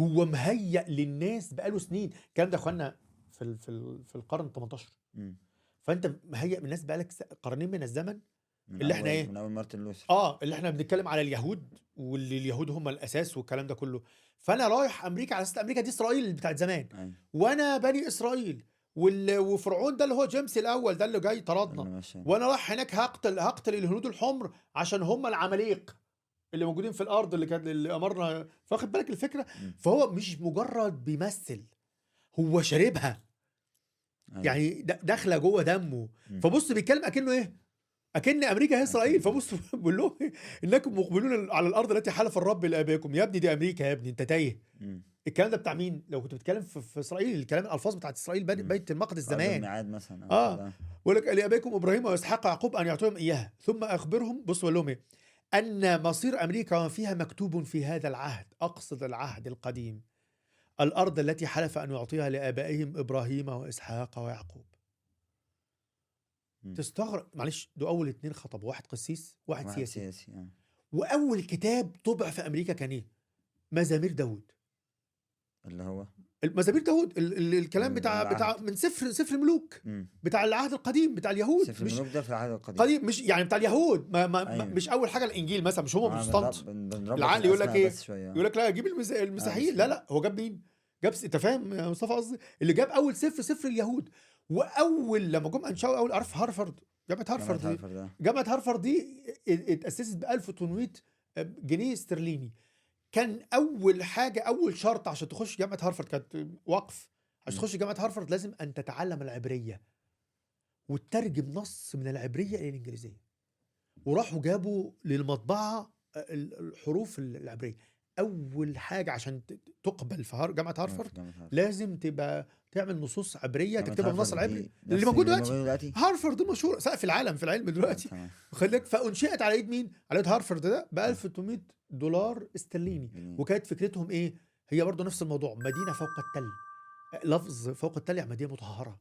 هو مهيأ للناس بقاله سنين. الكلام ده إخوانا في في في القرن 18 مم. فأنت مهيأ الناس بقالك قرنين من الزمن. من اللي إحنا إيه؟ من أول مارتن لوثر. آه اللي إحنا بنتكلم على اليهود واللي اليهود هم الأساس والكلام ده كله. فأنا رايح أمريكا على أساس أمريكا دي إسرائيل بتاعت زمان أيوة. وأنا بني إسرائيل وال- وفرعون ده اللي هو جيمس الأول ده اللي جاي طردنا. وأنا رايح هناك هقتل هقتل الهنود الحمر عشان هم العماليق اللي موجودين في الأرض اللي كان اللي أمرنا فاخد بالك الفكرة. فهو مش مجرد بيمثل هو شاربها أيوة. يعني داخلة جوه دمه. فبص بيتكلم أكنه إيه أكن أمريكا هي إسرائيل فبص بيقول لهم؟ إنكم مقبلون على الأرض التي حلف الرب لابائكم يا ابني دي أمريكا يا ابني أنت تايه. الكلام ده بتاع مين لو كنت بتتكلم في, في إسرائيل الكلام الألفاظ بتاعت إسرائيل. بيت المقدس زمان الميعاد مثلا أو آه. بيقول لك لابائكم إبراهيم وإسحاق ويعقوب أن يعطوهم إياها ثم أخبرهم بص بقول لهم إيه أن مصير أمريكا وما فيها مكتوب في هذا العهد أقصد العهد القديم الأرض التي حلف أن يعطيها لآبائهم إبراهيم وإسحاق ويعقوب. تستغرب. معلش دول أول اتنين خطبوا واحد قسيس واحد, واحد سياسي. سياسي آه. وأول كتاب طبع في أمريكا كان إيه؟ مزامير داود اللي هو؟ مزامير داود ال- ال- الكلام بتاع العهد. بتاع من سفر سفر الملوك مم. بتاع العهد القديم بتاع اليهود. سفر مش الملوك ده في العهد القديم. قديم مش يعني بتاع اليهود. ما ما أيوة. مش أول حاجة الإنجيل مثلا مش هم آه، بروتستانت العقل يقول لك شوية. يقول لك لا جيب المس- المسيحيين. بس- لا لا هو جاب مين؟ جاب أنت فاهم يا مصطفى قصدي؟ اللي جاب أول سفر سفر اليهود. وأول لما جم انشأوا أول عارف هارفارد جامعة جامعة هارفارد دي هارفارد ده. جامعة هارفارد دي ات- اتأسست ب 1800 جنيه استرليني كان أول حاجة أول شرط عشان تخش جامعة هارفارد كانت وقف عشان. تخش جامعة هارفارد لازم أن تتعلم العبرية وتترجم نص من العبرية إلى الإنجليزية وراحوا جابوا للمطبعة ال- الحروف العبرية أول حاجة عشان تقبل في جامعة جامعة هارفارد. لازم تبقى تعمل نصوص عبرية تكتبها بالنص العبري اللي موجود دلوقتي. هارفارد مشهور. سقف العالم في العلم دلوقتي. تمام. خليك فانشئت على إيد مين؟ على إيد هارفارد ده ب 1800 دولار استرليني. وكانت فكرتهم إيه؟ هي برضه نفس الموضوع. مدينة فوق التل. لفظ فوق التل يعني مدينة مطهرة.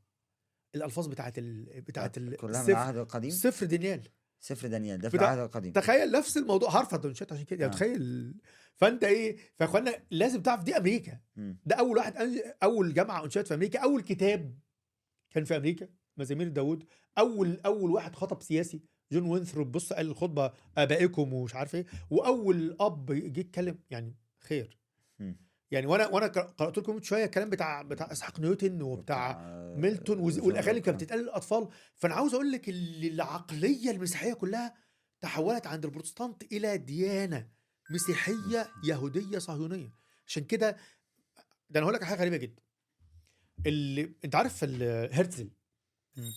الألفاظ بتاعت ال... بتاعت ال... كلها من العهد القديم؟ سفر دانيال سفر دانيال ده في العهد القديم تخيل نفس الموضوع هارفارد انشئت عشان كده يعني آه. تخيل فانت إيه فاخوانا لازم تعرف دي أمريكا مم. ده أول واحد أنج... أول جامعة انشئت في أمريكا أول كتاب كان في أمريكا مزامير داوود أول أول واحد خطب سياسي جون وينثروب بص قال الخطبة آبائكم ومش عارف إيه وأول أب جه يتكلم يعني خير. يعني وأنا وأنا قر- قرأت لكم من شوية الكلام بتاع بتاع إسحاق نيوتن وبتاع ميلتون والأغاني اللي كانت. بتتقال للأطفال فأنا عاوز أقول لك ال- العقلية المسيحية كلها تحولت عند البروتستانت إلى ديانة مسيحية يهودية صهيونية عشان كده ده أنا هقول لك حاجة غريبة جدا اللي أنت عارف هرتزل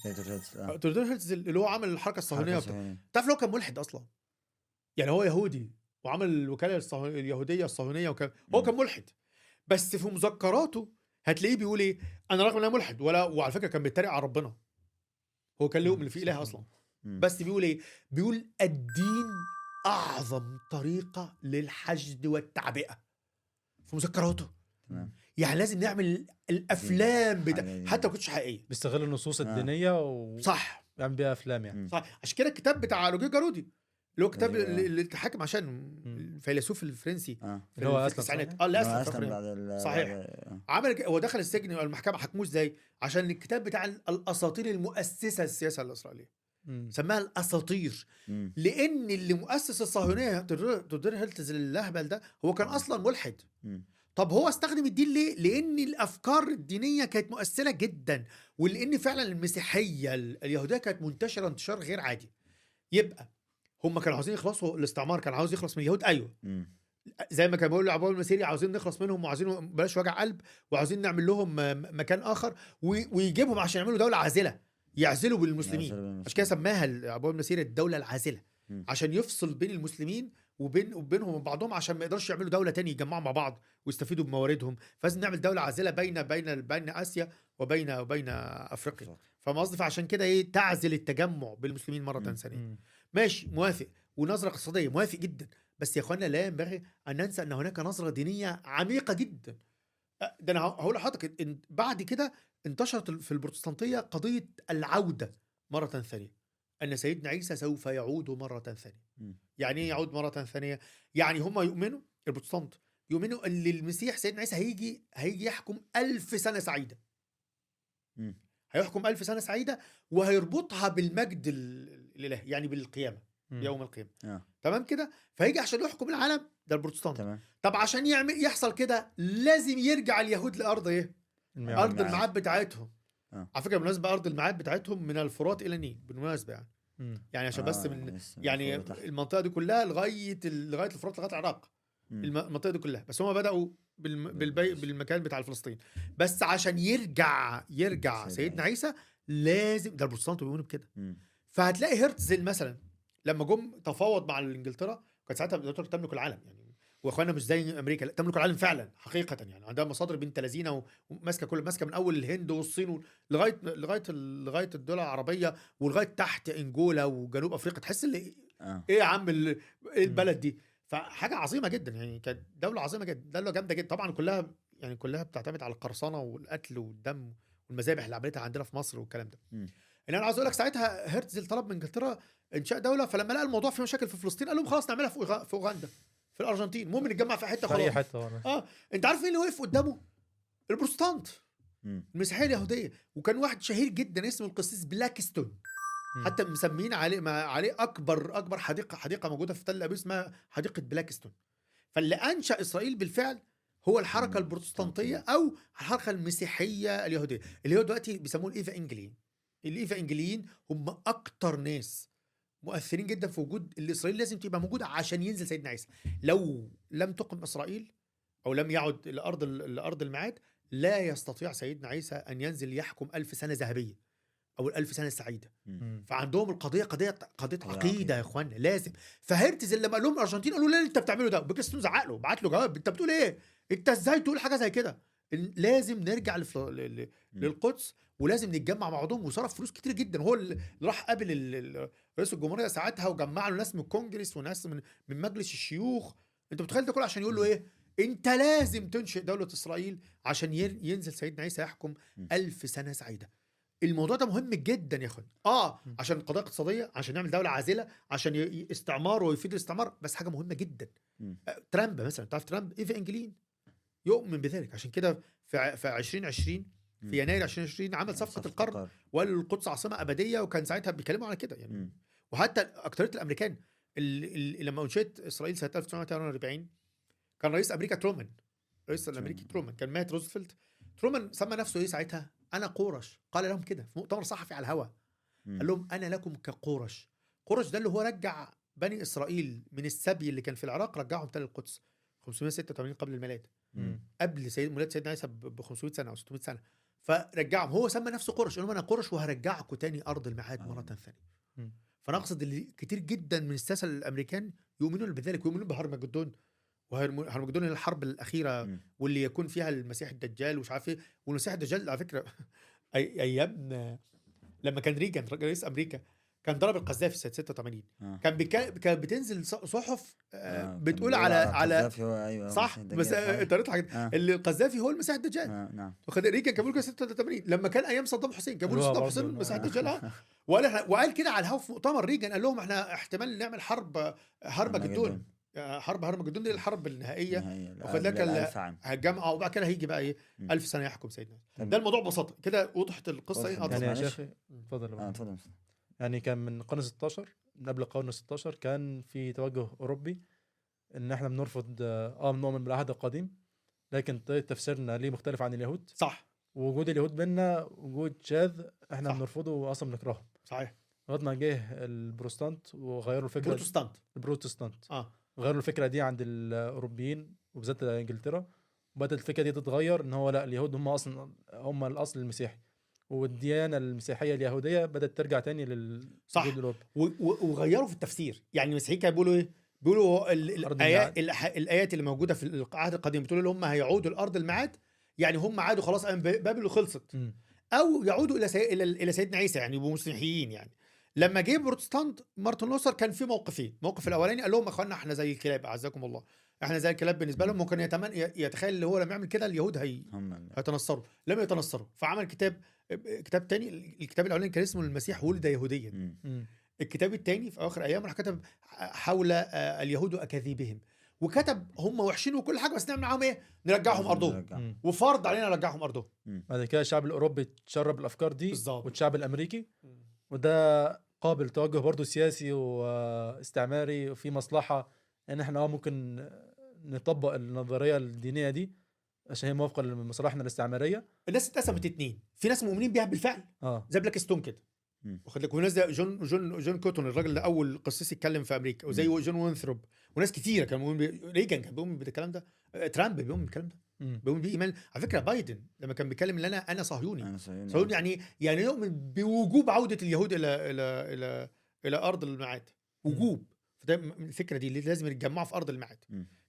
تيودور هيرتزل، آه. هرتزل اللي هو عمل الحركة الصهيونية صهيونية. تعرف لو كان ملحد أصلا يعني هو يهودي وعمل الوكاله. اليهودية الصهيونية وكان هو. كان ملحد بس في مذكراته هتلاقيه بيقول إيه؟ أنا رغم إن أنا ملحد ولا وعلى فكرة كان بيتريق على ربنا. هو كان له يؤمن في إله أصلا. بس بيقول إيه؟ بيقول الدين أعظم طريقة للحشد والتعبئة في مذكراته. تمام. يعني لازم نعمل الأفلام بتا... حتى ما كنتش حقيقيه بيستغل النصوص آه. الدينية ويعمل صح. بيها أفلام يعني. صح. عشان كده الكتاب بتاع روجيه جارودي اللي هو كتاب. اللي اللي اتحاكم عشان الفيلسوف الفرنسي آه في اللي هو التسعينات؟ آه اللي هو اسلم بعد صحيح. آه. عمل هو دخل السجن المحكمة حكموه إزاي عشان الكتاب بتاع الأساطير المؤسسة للسياسه الاسرائيليه مم. سماها الأساطير مم. لأن اللي مؤسس الصهيونية تودور هيرتز الاهبل ده هو كان أصلا ملحد مم. طب هو استخدم الدين ليه؟ لأن الأفكار الدينية كانت مؤثرة جدا ولأن فعلا المسيحية ال- اليهودية كانت منتشرة انتشار غير عادي يبقى هم كانوا عاوزين يخلصوا الاستعمار كان عاوز يخلص من اليهود. أيوه. زي ما كان بيقول عبود المسيري عاوزين نخلص منهم وعاوزين بلاش وجع قلب وعاوزين نعمل لهم مكان آخر وي- ويجيبهم عشان يعملوا دولة عازلة يعزلوا بالمسلمين. عشان كده سماها عبود المسيري الدولة العازلة. عشان يفصل بين المسلمين وبين وبينهم وبين بعضهم عشان ما يقدرش يعملوا دولة تاني يجمعوا مع بعض ويستفيدوا بمواردهم. فلازم نعمل دولة عازلة بين بين بين آسيا وبين وبين أفريقيا. فاهم قصدي؟ فعشان كده إيه؟ تعزل التجمع بالمسلمين مرة. ثانية. ماشي موافق. ونظرة اقتصادية موافق جدا. بس يا إخوانا لا ينبغي أن ننسى أن هناك نظرة دينية عميقة جدا. أه، ده أنا هقول لحضرتك إن بعد كده انتشرت في البروتستانتية قضية العودة مرة ثانية. أن سيدنا عيسى سوف يعود مرة ثانية. يعني إيه يعود مرة ثانية؟ يعني هم يؤمنوا البروتستانت يؤمنوا إن المسيح سيدنا عيسى هيجي هيجي يحكم ألف سنة سعيدة. هيحكم ألف سنة سعيدة وهيربطها بالمجد ال- الالهي يعني بالقيامة مم. يوم القيامة آه. تمام كده فهيجي عشان يحكم العالم ده البروتستانت تمام طب عشان يعمل يحصل كده لازم يرجع اليهود إيه الميعاد. أرض الميعاد. بتاعتهم آه. على فكرة بالمناسبة أرض الميعاد بتاعتهم من الفرات إلى النيل بالمناسبة يعني مم. يعني عشان بس آه، من لسه يعني. المنطقة دي كلها لغاية ال- لغاية الفرات لغاية العراق مم. الم- المنطقة دي كلها بس هم بالم... بالبي... بالمكان بتاع فلسطين بس عشان يرجع يرجع سيدنا عيسى لازم ده البروتستانت بيؤمنوا بكده. فهتلاقي هرتزل مثلا لما جم تفاوض مع إنجلترا كانت ساعتها انجلترا تملك العالم يعني. وإخواننا مش زي أمريكا لا تملك العالم فعلا حقيقه يعني. عندها مصادر بنت لذينة وماسكة كل ماسكة من أول الهند والصين لغاية لغاية لغاية الدول العربية ولغاية تحت إنجولا وجنوب أفريقيا. تحس ان آه. إيه يا عم إيه البلد دي؟ فحاجة عظيمة جدا يعني كانت دولة عظيمة جدا دولة جامدة جدا طبعا كلها يعني كلها بتعتمد على القرصنة والقتل والدم والمذابح اللي عملتها عندنا في مصر والكلام ده. ان أنا عاوز أقول لك ساعتها هرتزل طلب من إنجلترا إنشاء دولة فلما لقى الموضوع فيه مشاكل في فلسطين قال لهم خلاص نعملها في أوغا- في أوغندا في الأرجنتين المهم نتجمع في حتة في خلاص حتة والله. آه أنت عارف مين اللي وقف قدامه البروتستانت. المسيحية اليهودية وكان واحد شهير جدا اسمه القسيس بلاكستون. حتى مسمين عليه ما عليه أكبر أكبر حديقة حديقة موجودة في تل أبيب اسمها حديقة بلاكستون. فاللي أنشأ إسرائيل بالفعل هو الحركة. البروتستانتية أو الحركة المسيحية اليهودية. اللي هو دلوقتي بيسموه الإيفانجليين الإيفانجليين هم أكتر ناس مؤثرين جدا في وجود اللي إسرائيل لازم تبقى موجودة عشان ينزل سيدنا عيسى. لو لم تقم إسرائيل أو لم يعد لأرض لأرض الميعاد لا يستطيع سيدنا عيسى أن ينزل يحكم ألف سنة ذهبية. أو الألف سنة السعيده مم. فعندهم القضية قضية قضية قضية عقيدة عقيدة. يا اخوانا لازم. فهرتز لما قال لهم الارجنتين قالوا له ليه أنت بتعمله ده. بيكستون زعق له بعت له جواب. أنت بتقول إيه؟ أنت إزاي تقول حاجة زي كده؟ لازم نرجع لفل... ل... للقدس ولازم نتجمع مع بعضهم وصرف فلوس كتير جدا. هو اللي راح قابل ال- رئيس الجمهورية ساعتها وجمع له ناس من الكونجرس وناس من من مجلس الشيوخ. أنت متخيل ده كله عشان يقول له إيه؟ أنت لازم تنشئ دولة إسرائيل عشان ين- ينزل سيدنا عيسى يحكم. ألف سنة سعيدة. الموضوع ده مهم جدا يا أخوان. آه. عشان قضايا اقتصادية عشان نعمل دولة عازلة عشان ي- استعمار ويفيد الاستعمار بس حاجة مهمة جدا. آه، ترامب مثلا تعرف ترامب؟ ايفا انجلين يؤمن بذلك. عشان كده في في 2020 مم. في يناير 2020 عمل صفقة القرن وقال القدس عاصمة أبدية وكان ساعتها بيتكلموا على كده يعني. وحتى أكترية الأمريكان اللي لما أنشئت إسرائيل سنة 1948 كان رئيس أمريكا ترومان. رئيس الأمريكي ترومان كان مات روزفلت. ترومان سمى نفسه إيه ساعتها؟ أنا قورش قال لهم كده. في مؤتمر صحفي على الهواء. قال لهم أنا لكم كقورش قورش ده اللي هو رجع بني إسرائيل من السبي اللي كان في العراق رجعهم تاني القدس 586 قبل الميلاد. قبل سيد ميلاد سيدنا عيسى ب 500 سنة أو 600 سنة. فرجعهم. هو سمى نفسه قورش قال أنا قورش وهرجعكم تاني أرض الميعاد آه. مره ثانية. مم. فانا اقصد اللي كتير جدا من الساسة الأمريكان يؤمنون بذلك ويؤمنون بهرمجدون وهرمجدون الحرب الأخيرة مم. واللي يكون فيها المسيح الدجال ومش عارف إيه. والمسيح الدجال على فكرة أي أيام لما كان ريجان رئيس أمريكا كان ضرب القذافي سنة 86 آه. كان بيك... كان بتنزل ص- صحف آه، آه، بتقول على على القذافي هو أيوه صح المسيح بس الدجال، صحيح. أنت آه. اللي القذافي هو المسيح الدجال. آه، نعم. واخد ريجان كان بيقول كده 86 لما كان أيام صدام حسين كان بيقول صدام حسين المسيح الدجال آه. وقال إحنا وقال كده على الهوا في مؤتمر ريجان قال لهم إحنا احتمال نعمل حرب هرمجدون آه، حرب هرمجدون دي الحرب النهائية. واخد لك لا، ال- ألف عام. هتجمع وبعد كده هيجي بقى إيه؟ مم. ألف سنة يحكم سيدنا ده الموضوع ببساطة. كده وضحت القصة إيه. آه، يعني يا اتفضل. شيخ يا آه أبو. اتفضل. يعني كان من القرن 16 من قبل القرن 16 كان في توجه أوروبي إن إحنا بنرفض آه بنؤمن بالعهد القديم. لكن طريقة تفسيرنا ليه مختلف عن اليهود؟ صح. ووجود اليهود بينا وجود شاذ إحنا صح. بنرفضه وأصلا بنكرهه. صحيح. لغاية ما جه البروتستانت وغيروا الفكرة. بروتستانت البروتستانت. آه. غيروا الفكرة دي عند الأوروبيين وبالذات إنجلترا. وبدات الفكرة دي تتغير إن هو لا اليهود هم أصلا هم الأصل المسيحي. والديانة المسيحية اليهودية بدأت ترجع تاني لل صح. وغيروا في التفسير. يعني المسيحيين كانوا بيقولوا إيه؟ بيقولوا الآيات الآيات اللي موجودة في العهد القديم بتقول ان هم هيعودوا لأرض الميعاد. يعني هم عادوا خلاص بابل وخلصت. أو يعودوا إلى سي... إلى إلى سيدنا عيسى يعني يبقوا مسيحيين يعني. لما جه بروتستانت مارتن لوثر كان في موقفين. الموقف الأولاني قال لهم يا أخوانا إحنا زي الكلاب أعزكم الله. إحنا زي الكلاب بالنسبة لهم. ممكن يتمنى يتخيل اللي هو لما يعمل كده اليهود هي ال- هيتنصروا. لم يتنصروا. فعمل كتاب كتاب تاني الكتاب الأولاني كان اسمه المسيح ولد يهوديا. الكتاب الثاني في آخر أيام راح كتب حول آه، اليهود وأكاذيبهم. وكتب هم وحشين وكل حاجة بس نعمل معاهم إيه؟ نرجعهم أرضهم. وفرض علينا نرجعهم أرضهم. بعد كده الشعب الأوروبي تشرب الأفكار دي بالظبط. والشعب الأمريكي. وده قابل توجه برضه سياسي واستعماري وفي مصلحة إن إحنا آه ممكن نطبق النظرية الدينية دي عشان هي موافقة لمصالحنا الاستعمارية. الناس اتقسمت اتنين. في ناس مؤمنين بيها بالفعل. آه. زي بلاكستون كده. واخد بالك وناس زي جون جون جون كوتون الراجل ده أول قسيس يتكلم في أمريكا وزي. جون وينثروب. وناس كتيرة كانوا مؤمنين بي... ريجان كان بيؤمن بالكلام ده. آه، ترامب بيؤمن بالكلام ده. بيؤمن بيه إيمان. على فكرة بايدن لما كان بيتكلم إن أنا أنا صهيوني. أنا صهيوني. صهيوني يعني يعني يؤمن بوجوب عودة اليهود إلى إلى إلى إلى أرض الميعاد وجوب. فده الفكرة دي اللي لازم يتجمعوا في أرض الميعاد.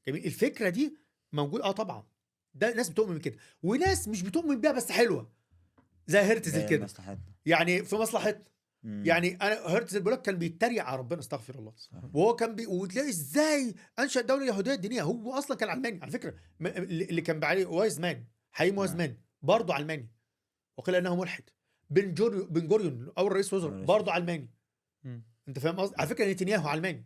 جميل. الفكرة دي موجود آه طبعا. ده ناس بتؤمن بكده. وناس مش بتؤمن بيها بس حلوة. زي هرتزل جاية كده. مصلحتنا. يعني في مصلحتنا. مم. يعني أنا هرتزل بيقول لك كان بيتريق على ربنا استغفر الله. صح. وهو كان بي... وتلاقي إزاي أنشأ دولة يهودية دينيه هو أصلا كان علماني على فكرة. م... اللي كان عليه وايزمان حقيقي وايز نعم. مان برضه علماني وقيل إنه ملحد. بن جوريو بن جوريون اول رئيس وزراء برضه علماني مم. أنت فاهم قصدي؟ على فكرة نتنياهو علماني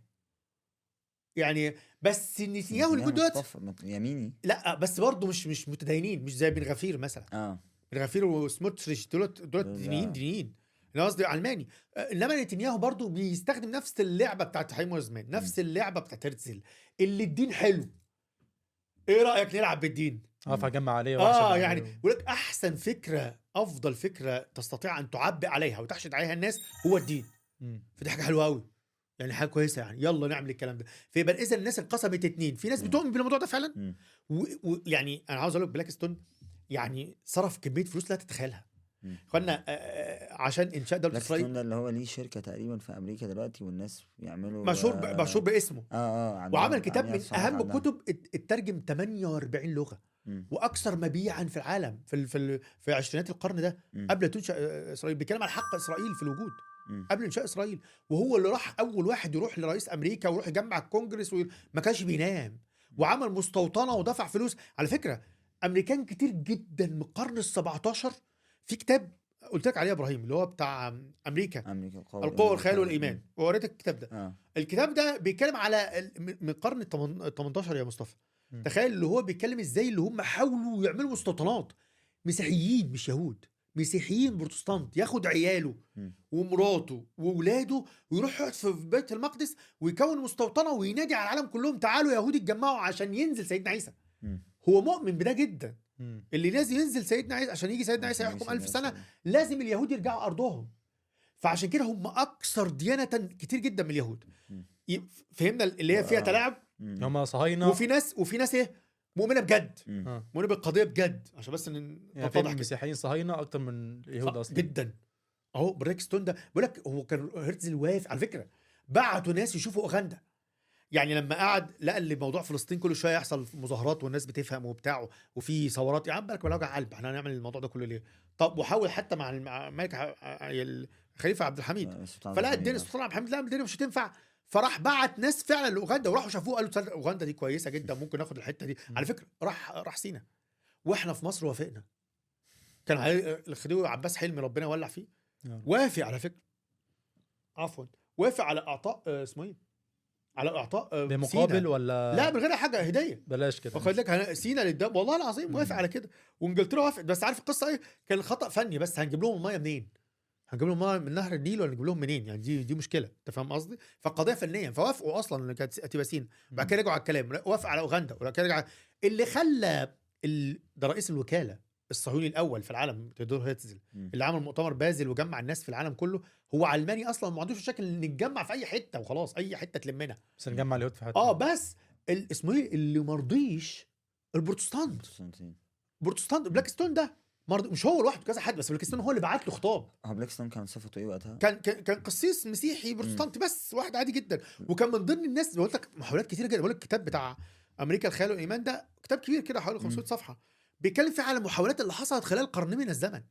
يعني بس نتنياهو اللي دلوقتي يميني. لا بس برضه مش مش متدينين مش زي بن غفير مثلا. آه. بن غفير وسموتريتش دولت دولت دول- دينيين دينيين. أنا قصدي علماني آه، إنما نتنياهو برضه بيستخدم نفس اللعبة بتاعت حيم وزمان نفس اللعبة بتاعت هرتزل. اللي الدين حلو. إيه رأيك نلعب بالدين؟ آه فهجمع عليه آه يعني عليه. يقول لك أحسن فكرة أفضل فكرة تستطيع أن تعبئ عليها وتحشد عليها الناس هو الدين. فدي حاجة حلوة قوي يعني حاجة كويسة يعني. يلا نعمل الكلام ده. فيبقى اذا الناس انقسمت اتنين. في ناس. بتؤمن بالموضوع ده فعلا. ويعني أنا عاوز أقول لك بلاك ستون يعني صرف كمية فلوس لا تتخيلها. اخوانا آه، آه، عشان انشاء دولة إسرائيل ده اللي هو ليه شركة تقريبا في أمريكا دلوقتي والناس يعملوا مشهور آه، مشهور باسمه آه آه وعمل كتاب من أهم. الكتب ات- اترجم 48 لغة مم. وأكثر مبيعا في العالم في في في عشرينات القرن ده مم. قبل تنشأ آه، إسرائيل بيتكلم عن حق إسرائيل في الوجود مم. قبل انشاء إسرائيل وهو اللي راح أول واحد يروح لرئيس أمريكا ويروح يجمع الكونجرس وما كانش بينام وعمل مستوطنة ودفع فلوس على فكرة أمريكان كتير جدا من القرن ال 17 في كتاب قلت لك عليه يا إبراهيم اللي هو بتاع أمريكا أمريكا القوة القوة والخيال والإيمان. ووريتك الكتاب ده. آه. الكتاب ده بيتكلم على من من القرن ال 18 يا مصطفى. مم. تخيل اللي هو بيتكلم إزاي اللي هم حاولوا يعملوا مستوطنات مسيحيين مش يهود. مسيحيين بروتستانت ياخد عياله. ومراته وولاده ويروح يقعد في بيت المقدس ويكون مستوطنه وينادي على العالم كلهم تعالوا يهود اتجمعوا عشان ينزل سيدنا عيسى. هو مؤمن بده جدا. اللي لازم ينزل سيدنا عيسى عشان يجي سيدنا عيسى يحكم يسمع ألف سنة السلام. لازم اليهود يرجعوا أرضهم. فعشان كده هم أكثر ديانة كتير جدا من اليهود. فهمنا اللي هي فيها آه. تلاعب. هم صهاينة. وفي ناس وفي ناس إيه؟ مؤمنة بجد. آه. مؤمنة بالقضية بجد. عشان بس يعني نتضح كده. المسيحيين صهاينة أكتر من اليهود أصلا. جدا. أهو بريك ستون ده. بقول لك هو كان هرتزل واقف على فكرة بعتوا ناس يشوفوا أوغندا. يعني لما قعد لقى اللي موضوع فلسطين كل شوية يحصل مظاهرات والناس بتفهم وبتاع وفي ثورات يا عم بالك وجع قلب إحنا هنعمل الموضوع ده كله ليه؟ طب وحاول حتى مع الم- مع الملك الخليفه عبد الحميد. آه، فلقى الدنيا آه. السلطان عبد الحميد لا الدنيا مش هتنفع فراح بعت ناس فعلا لأوغندا وراحوا شافوه قالوا تصدق أوغندا دي كويسة جدا ممكن ناخد الحتة دي. على فكرة راح راح سينا. وإحنا في مصر وافقنا. كان الخديوي عباس حلمي ربنا يولع فيه. نعم. وافق على فكرة. عفوا. وافق على أعطاء آه، اسمه إيه؟ على إعطاء آه، بمقابل سينا. ولا لا من غير حاجة هدية. بلاش كده. واخد لك سينا للدم والله العظيم وافق. على كده. وإنجلترا وافقت بس عارف القصة إيه؟ كان الخطأ فني بس. هنجيب لهم المية منين؟ هنجيب لهم ميه من نهر النيل ولا نجيب لهم منين؟ يعني دي دي مشكلة. أنت فاهم قصدي؟ فالقضية فنيا فوافقوا أصلا إن كانت هتبقى سينا. بعد كده رجعوا على الكلام. وافق على أوغندا. وبعد كده رجع اللي خلى ال... ده رئيس الوكالة. الصهيوني الأول في العالم تيودور هيرتزل مم. اللي عمل مؤتمر بازل وجمع الناس في العالم كله هو علماني أصلا ما عندوش مشاكل إن نتجمع في أي حتة وخلاص أي حتة تلمنا. بس نجمع اليهود في حتة. آه بس اسمه إيه؟ اللي مرضيش البروتستانت. بروتستانت بلاك ستون ده مرض مش هو لوحده كذا حد بس بلاك ستون هو اللي بعت له خطاب. هو بلاك ستون كان صفته إيه وقتها؟ كان كان كان قسيس مسيحي بروتستانتي بس واحد عادي جدا. وكان من ضمن الناس بقول لك محاولات كتيرة جدا. بقول لك الكتاب بتاع أمريكا الخيال والإيمان ده كتاب كبير كده حوالي 500 صفحة. بيتكلم فيه على المحاولات اللي حصلت خلال قرن من الزمن.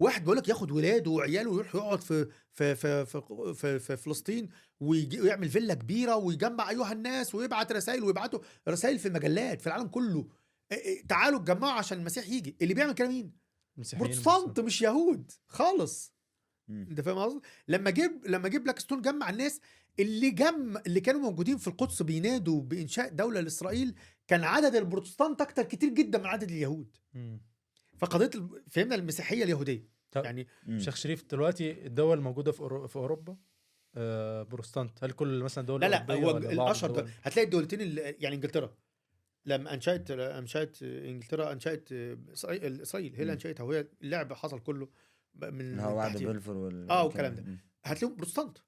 واحد بيقول لك ياخد ولاده وعياله ويروح يقعد في في في في, في, في فلسطين ويعمل فيلا كبيرة ويجمع أيها الناس ويبعت رسائل ويبعتوا رسائل في مجلات في العالم كله. إيه إيه، تعالوا اتجمعوا عشان المسيح يجي. اللي بيعمل كده مين؟ بروتستانت مش يهود خالص. مم. أنت فاهم قصدي؟ لما جيب لما جيب بلاك ستون جمع الناس اللي جم اللي كانوا موجودين في القدس بينادوا بإنشاء دولة لإسرائيل كان عدد البروتستانت أكتر كتير جدا من عدد اليهود مم. فقضية فهمنا المسيحية اليهودية طب- يعني مم. شيخ شريف دلوقتي الدول الموجوده في أورو- في أوروبا آه بروتستانت هل كل مثلا دول لا لا هو الأشهر؟ دول هتلاقي الدولتين اللي يعني إنجلترا لما أنشأت أنشأت إنجلترا أنشأت اسرائيل اسرائيل هي اللي. أنشأتها وهي اللعب حصل كله من هو تحتيها. بلفور وال آه، والكلام ده. هتلاقيهم بروتستانت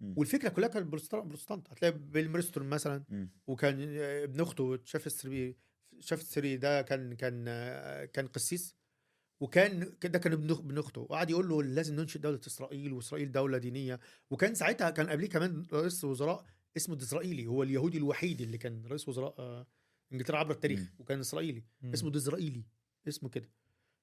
مم. والفكرة كلها كانت بروتستانت هتلاقي بيل مرستون مثلا مم. وكان ابن أخته شاف السري شاف السري ده كان كان كان قسيس. وكان ده كان ابن ابن أخته. وقعد يقول له لازم ننشئ دولة إسرائيل وإسرائيل دولة دينية. وكان ساعتها كان قبليه كمان رئيس وزراء اسمه ديزرائيلي هو اليهودي الوحيد اللي كان رئيس وزراء آه، إنجلترا عبر التاريخ. مم. وكان إسرائيلي. اسمه ديزرائيلي اسمه كده.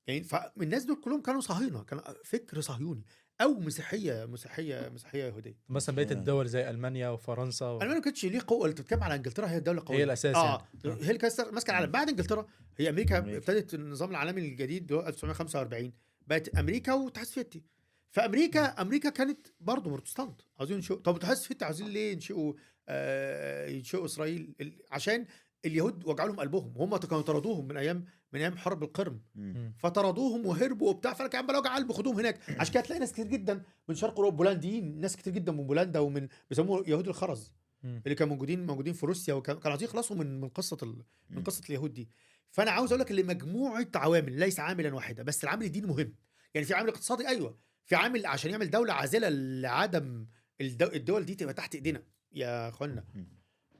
يعني فالناس دول كلهم كانوا صهاينة. كان فكر صهيوني. أو مسيحية مسيحية مسيحية يهودية. مثلا بقية. الدول زي ألمانيا وفرنسا و... ألمانيا ما كانتش ليه قوة اللي بتتكلم على إنجلترا هي الدولة القويه هي الأساس آه يعني. هي اللي ماسكة العالم. بعد إنجلترا هي أمريكا أمريكا. ابتدت النظام العالمي الجديد اللي هو 1945 بقت أمريكا والاتحاد السوفيتي فامريكا أمريكا كانت برضه بروتستانت. عاوزين ينشئوا طب الاتحاد السوفيتي عاوزين ليه ينشئوا؟ آه ينشئوا إسرائيل ال- عشان اليهود وجعوا لهم قلبهم. وهم كانوا طردوهم من أيام من أيام حرب القرم. مم. فطردوهم وهربوا وبتاع. فأنا كان بقى وجع قلب خدوهم هناك عشان كده تلاقي ناس كتير جدا من شرق أوروبا بولنديين ناس كتير جدا من بولندا ومن بيسموه يهود الخرز. مم. اللي كانوا موجودين موجودين في روسيا وكانوا كانوا عايزين يخلصوا من من قصة ال... من. قصة اليهود دي. فأنا عاوز أقول لك إن مجموعة عوامل ليس عاملا واحدا بس العامل الديني مهم. يعني في عامل اقتصادي أيوه. في عامل عشان يعمل دولة عازلة لعدم الدو... الدول دي تبقى تحت إيدينا. يا أخوانا.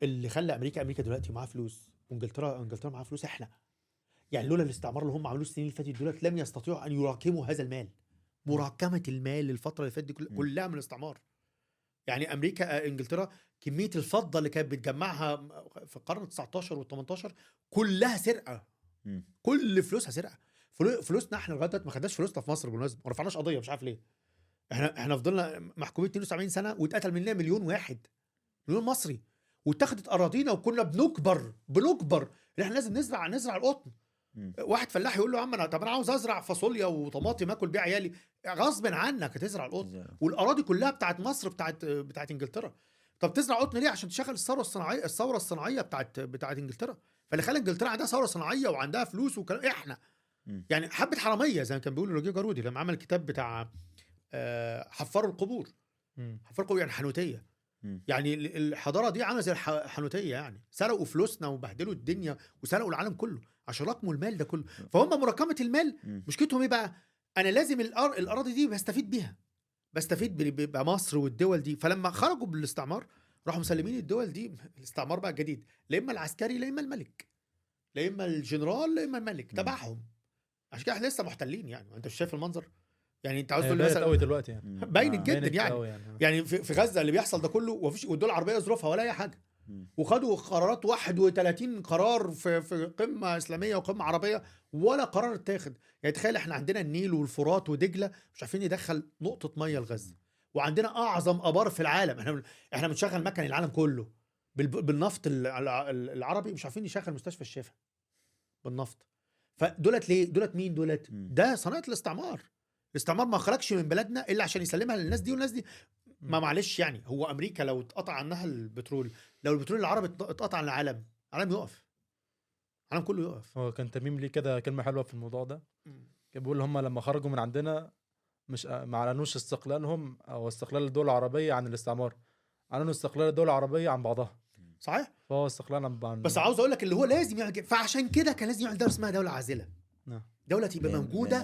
اللي خلى أمريكا أمريكا دلوقتي معاها فلوس وانجلترا إنجلترا معاها فلوس إحنا. يعني لولا الاستعمار اللي هم عملوه السنين اللي فاتت دولت لم يستطيعوا أن يراكموا هذا المال. مراكمة المال الفترة اللي فاتت. كلها من الاستعمار. يعني أمريكا آه، إنجلترا كمية الفضة اللي كانت بتجمعها في القرن 19 وال 18 كلها سرقة. كل فلوسها سرقة. فلو- فلوسنا إحنا لغاية دلوقتي ما خدناش فلوسنا في مصر بالمناسبة. ما رفعناش قضية مش عارف ليه. إحنا إحنا فضلنا محكومين 72 سنة واتقتل مننا مليون واحد. مليون مصري. واتخذت أراضينا وكنا بنكبر بنكبر. ان إحنا لازم نزرع نزرع القطن. واحد فلاح يقول له يا عم أنا طب أنا عاوز أزرع فاصوليا وطماطم اكل بيها عيالي. غصب عنك هتزرع القطن. والأراضي كلها بتاعت مصر بتاعت بتاعت إنجلترا. طب تزرع قطن ليه؟ عشان تشغل الثورة الصناعيه الثورة الصناعية بتاعت بتاعت إنجلترا. فاللي خلى إنجلترا عندها ثورة صناعية وعندها فلوس وكلام إحنا. مم. يعني حبة حرامية زي ما كان بيقول روجيه جارودي لما عمل الكتاب بتاع آه، حفار القبور. حفار القبور يعني حنوتية. يعني ال- الحضارة دي عاملة زي الح- الحنوتية يعني. سرقوا فلوسنا وبهدلوا الدنيا وسرقوا العالم كله. عشان رقموا المال ده كله. فهم مراكمة المال. مشكلتهم إيه بقى؟ أنا لازم الأر... الأراضي دي بستفيد بيها. بستفيد بمصر والدول دي. فلما خرجوا بالاستعمار راحوا مسلمين الدول دي. الاستعمار بقى الجديد لا إما العسكري لا إما الملك. لا إما الجنرال لا إما الملك. تبعهم. عشان كده إحنا لسه محتلين يعني. أنت مش شايف المنظر؟ يعني أنت عاوز هي تقول لي باينة قوي مثلا دلوقتي يعني. باينة آه. جدا باينة يعني. قوي يعني. يعني في في غزة اللي بيحصل ده كله ومفيش والدول العربية ظروفها ولا أي حاجة. وخدوا قرارات 31 قرار في في قمة إسلامية وقمة عربية ولا قرار اتاخد. يعني تخيل إحنا عندنا النيل والفرات ودجلة مش عارفين ندخل نقطة مية لغزة. وعندنا أعظم أبار في العالم. إحنا إحنا بنشغل مكن العالم كله. بال- بالنفط ال- الع- العربي مش عارفين نشغل مستشفى الشفا بالنفط. فدولت ليه؟ دولت مين دولت. ده صناعة الاستعمار. الاستعمار ما خرجش من بلدنا إلا عشان يسلمها للناس دي والناس دي. ما معلش يعني هو أمريكا لو اتقطع عنها البترول لو البترول العربي اتق- اتقطع عن العالم العالم يقف. العالم كله يقف. هو كان تميم ليه كده كلمة حلوة في الموضوع ده. كان بيقول هم لما خرجوا من عندنا مش ما أعلنوش استقلالهم أو استقلال الدول العربية عن الاستعمار. أعلنوا استقلال الدول العربية عن بعضها. صحيح؟ فهو استقلال عن عن- بس عاوز أقول لك اللي هو لازم يعمل فعشان كده كان لازم يعمل دولة اسمها دولة عازلة. نعم. دولة تبقى موجودة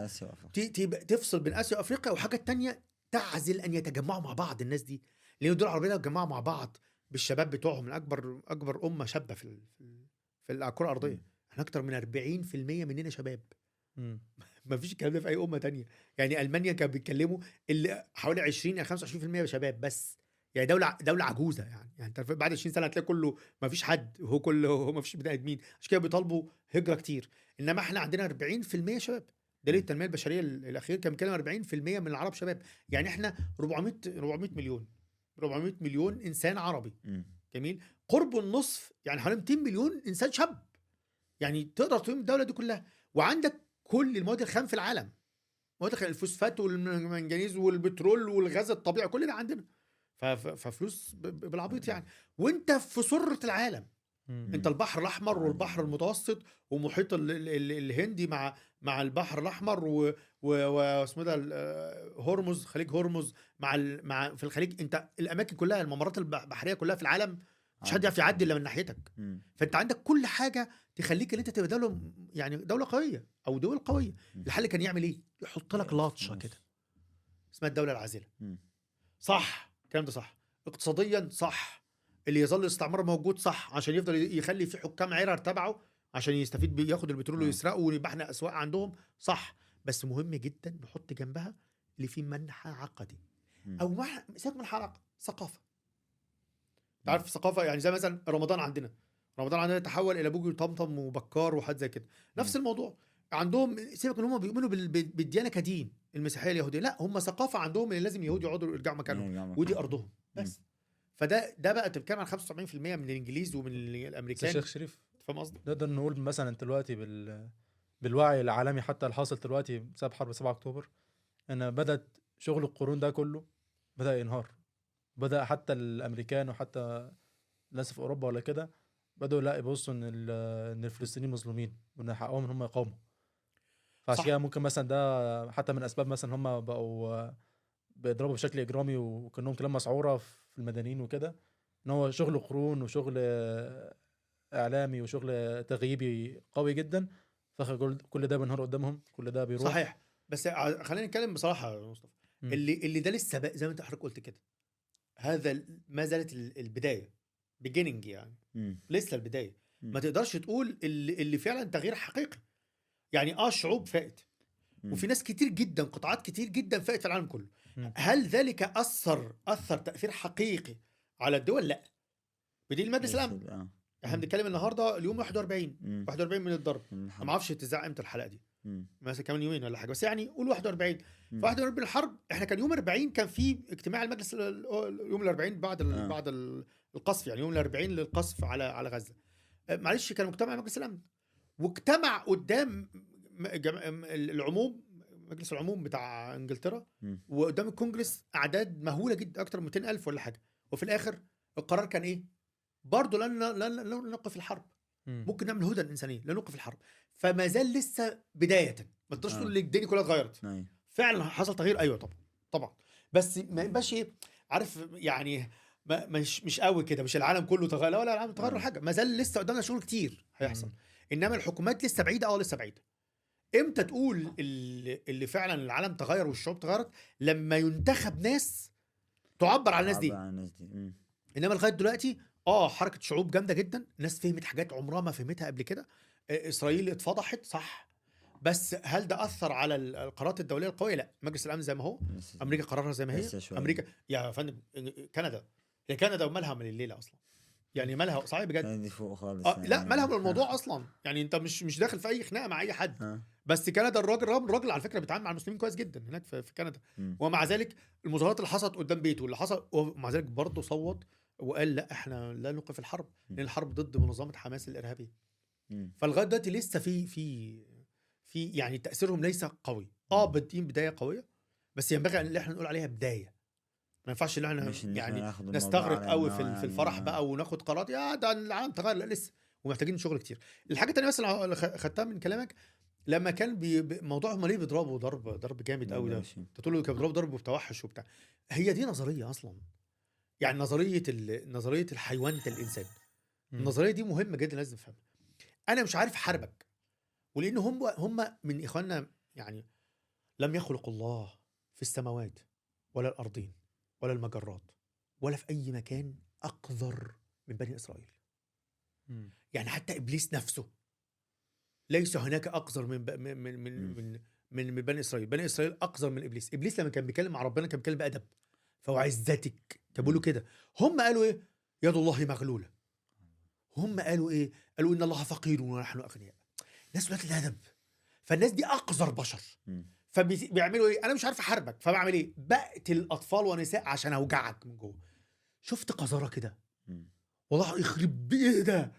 تفصل بين آسيا وأفريقيا وحاجة تانية تعزل أن يتجمعوا مع بعض الناس دي. لأن الدول العربيه لو اتجمعوا مع بعض بالشباب بتوعهم من أكبر أمة شابة في في ال- في الكرة الأرضية. إحنا أكتر من 40% مننا شباب. ما فيش الكلام ده في أي أمة تانية. يعني ألمانيا كانوا بيتكلموا اللي حوالي 20 أو 25% شباب بس. يعني دولة دولة عجوزة يعني. يعني بعد 20 سنة هتلاقي كله ما فيش حد هو كله هو ما فيش بني آدمين. عشان كده بيطالبوا هجرة كتير. إنما إحنا عندنا 40% شباب. دليل التنمية البشرية ال- الأخير كان بيتكلم 40% من العرب شباب. يعني إحنا 400 400 مليون. 400 مليون إنسان عربي. جميل. قرب النصف يعني حوالي 200 مليون إنسان شاب. يعني تقدر تقيم الدولة دي كلها. وعندك كل المواد الخام في العالم. مواد الخام الفوسفات والمنجنيز والبترول والغاز الطبيعي كل ده عندنا. ففلوس بالعبيط يعني. وأنت في سرة العالم. مم. انت البحر الأحمر والبحر المتوسط ومحيط ال- ال- ال- الهندي مع مع البحر الأحمر واسمه ده آه، هرمز خليج هرمز مع ال- مع في الخليج. انت الأماكن كلها الممرات البح- البحرية كلها في العالم مش حد يعرف يعدي إلا من ناحيتك. مم. فانت عندك كل حاجة تخليك إن أنت تبقى دولة يعني دولة قوية أو دول قوية. الحل كان يعمل إيه؟ يحط لك لطشة كده. اسمها الدولة العازلة. صح. الكلام ده صح. اقتصاديا صح. اللي يظل الاستعمار موجود صح عشان يفضل يخلي في حكام عرر تبعه عشان يستفيد ياخد البترول. ويسرقه ويبقى إحنا أسواق عندهم صح. بس مهم جدا نحط جنبها اللي فيه منحى عقدي. أو. سيبك من الحلقة ثقافة. أنت عارف الثقافه يعني زي مثلا رمضان عندنا. رمضان عندنا تحول إلى بوجي وطمطم وبكار وحاجات زي كده. نفس الموضوع. عندهم سيبك ان هم بيؤمنوا بال- بال- بالديانة كدين المسيحية اليهودية. لا هم ثقافة عندهم ان لازم يهود يقعدوا يرجعوا مكانهم. ودي. أرضهم. بس. فده ده بقى بتتكلم عن 75% من الإنجليز ومن الأمريكان شيخ شريف فاهم قصدي؟ نقدر نقول مثلا دلوقتي بال بالوعي العالمي حتى الحاصل دلوقتي بسبب حرب 7 أكتوبر إن بدأت شغل القرون ده كله بدأ ينهار بدأ حتى الأمريكان وحتى الناس في أوروبا ولا كده بدأوا لا يبصوا إن إن الفلسطينيين مظلومين وإن حقهم إن هم يقاوموا فعشان. كده ممكن مثلا ده حتى من أسباب مثلا هم بقوا بيضربوا بشكل إجرامي وكأنهم كلام مسعورة في المدنيين وكده إن هو شغل قرون وشغل إعلامي وشغل تغييبي قوي جدا فكل كل ده بينهار قدامهم كل ده بيروح صحيح بس خلينا نتكلم بصراحة يا مصطفى. اللي اللي ده لسه بقى زي ما انت حضرتك قلت كده هذا ما زالت ال- البداية beginning يعني مم. لسه البداية مم. ما تقدرش تقول اللي, اللي فعلا تغيير حقيقي يعني آه شعوب فائت. وفي ناس كتير جدا قطاعات كتير جدا فائت في العالم كله. هل ذلك أثر أثر تأثير حقيقي على الدول؟ لا. بدليل مجلس بس الأمن. ال- آه. إحنا. بنتكلم النهارده اليوم 41 مم. 41 من الضرب. ما أعرفش تذاع إمتى الحلقة دي. مثلا كمان يومين ولا حاجة. بس يعني قول 41 مم. في 41 الحرب إحنا كان يوم 40 كان في اجتماع المجلس ال- ال- يوم ال 40 بعد ال- آه. بعد ال- القصف. يعني يوم ال 40 للقصف على على غزة. آه، معلش كان مجتمع مجلس الأمن. واجتمع قدام العموم مجلس العموم بتاع انجلترا. وقدام الكونجرس اعداد مهوله جدا أكتر من 200 ألف ولا حاجة. وفي الآخر القرار كان إيه؟ برضه لن لن لن نوقف الحرب. مم. ممكن نعمل هدى الانسانيه لا نوقف الحرب. فما زال لسه بداية. ما تقدرش آه. تقول ان الدنيا كلها اتغيرت. أيوة. فعلا حصل تغيير. أيوه طبعا. طبعا. بس ما يبقاش إيه؟ عارف يعني ما مش مش قوي كده. مش العالم كله تغير. لا ولا العالم تغير آه. حاجة. ما زال لسه قدامنا شغل كتير هيحصل. إنما الحكومات لسه بعيدة. آه لسه بعيدة. إمتى تقول اللي, اللي فعلا العالم تغير والشعوب تغيرت؟ لما ينتخب ناس تعبر عن الناس دي. عن الناس دي. إنما لغاية دلوقتي آه حركة شعوب جامدة جدا. ناس فهمت حاجات عمرها ما فهمتها قبل كده. آه، إسرائيل اتفضحت صح. بس هل ده أثر على ال- القرارات الدولية القوية؟ لا. مجلس الأمن زي ما هو. أمريكا قرارها زي ما هي. أمريكا يا فندم كندا. هي كندا ومالها من الليلة أصلا. يعني مالها صحيح بجد؟ دي فوق خالص آه لا يعني. مالها من الموضوع أصلا. يعني أنت مش مش داخل في أي خناقة مع أي حد. آه. بس كندا الراجل الراجل الراجل على فكرة بيتعامل مع المسلمين كويس جدا هناك في, في كندا. ومع ذلك المظاهرات اللي حصلت قدام بيته اللي حصل ومع ذلك برضه صوت وقال لا إحنا لا نوقف الحرب لأن الحرب ضد منظمة حماس الإرهابية. فلغاية دلوقتي لسه في في في يعني تأثيرهم ليس قوي. آه بادئين بداية قوية بس ينبغي أن إحنا نقول عليها بداية. ما ينفعش إن إحنا يعني نستغرق قوي في يعني الفرح آه. بقى وناخد قرارات يا ده العالم تغير. لا لسه. ومحتاجين شغل كتير. الحاجة الثانية بس اللي خدتها من كلامك لما كان بي موضوع هم ليه بيضربوا ضرب ضرب جامد قوي ده. انت تقول له كانوا بيضربوا ضرب بتوحش وبتاع. هي دي نظرية أصلا. يعني نظرية ال- نظرية الحيوانه الإنسان. النظرية دي مهمة جدا لازم نفهمها أنا مش عارف احاربك ولأن هم هم من إخواننا يعني لم يخلق الله في السماوات ولا الأرضين. ولا المجرات ولا في أي مكان أقذر من بني إسرائيل. مم. يعني حتى إبليس نفسه ليس هناك أقذر من ب... من من من. من من من بني إسرائيل. بني إسرائيل أقذر من إبليس. إبليس لما كان بيتكلم مع ربنا كان بيتكلم بأدب فوعزتك. كان بيقولوا كده. هم قالوا إيه؟ يد الله مغلولة. هم قالوا إيه؟ قالوا إن الله فقير ونحن أغنياء. ناس ولاد الأدب. فالناس دي أقذر بشر. فبيعملوا إيه؟ أنا مش عارف أحاربك فبعمل إيه؟ بقتل اطفال ونساء عشان أوجعك من جوه. شفت قذارة كده. والله يخرب بيته ده!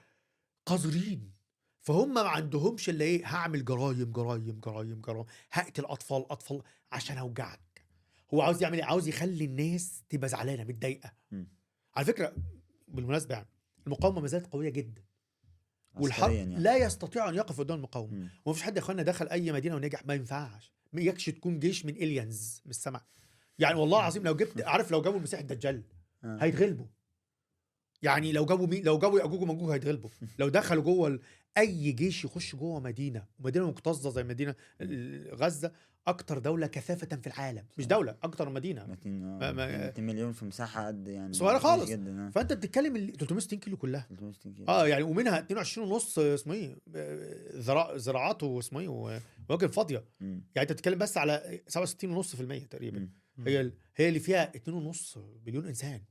قذرين. فهم ما عندهمش إلا إيه؟ هعمل جرايم جرايم جرايم جرايم. هقتل أطفال أطفال عشان أوجعك. هو عاوز يعمل إيه؟ عاوز يخلي الناس تبقى زعلانة متضايقة. على فكرة بالمناسبة يعني المقاومة ما زالت قوية جدا. والحرب يعني. لا يستطيع أن يقف قدام المقاومة. ومفيش حد يا إخوانا دخل أي مدينة ونجح ما ينفعش. يكش تكون جيش من الينز من السماء. يعني والله العظيم لو جبت عارف لو جابوا المسيح الدجال؟ آه. هيتغلبوا. يعني لو جابوا مين؟ لو جابوا ياجوج وماجوج هيتغلبوا. لو دخلوا جوه أي جيش يخش جوه مدينة ومدينه مكتظه زي مدينة غزة أكتر دولة كثافة في العالم مش. دولة أكتر مدينة 200 ما- آه، ما- 200 مليون في مساحة قد يعني كتير خالص. جدا آه. فأنت بتتكلم ال 360 كيلو كلها 360 كيلو. آه يعني ومنها 22 ونص اسمه إيه زراع زراعات واسمه إيه واماكن فاضية. يعني أنت بتتكلم بس على 67 ونص في المية تقريبا مم. هي هي اللي فيها 2.5 مليون إنسان يعني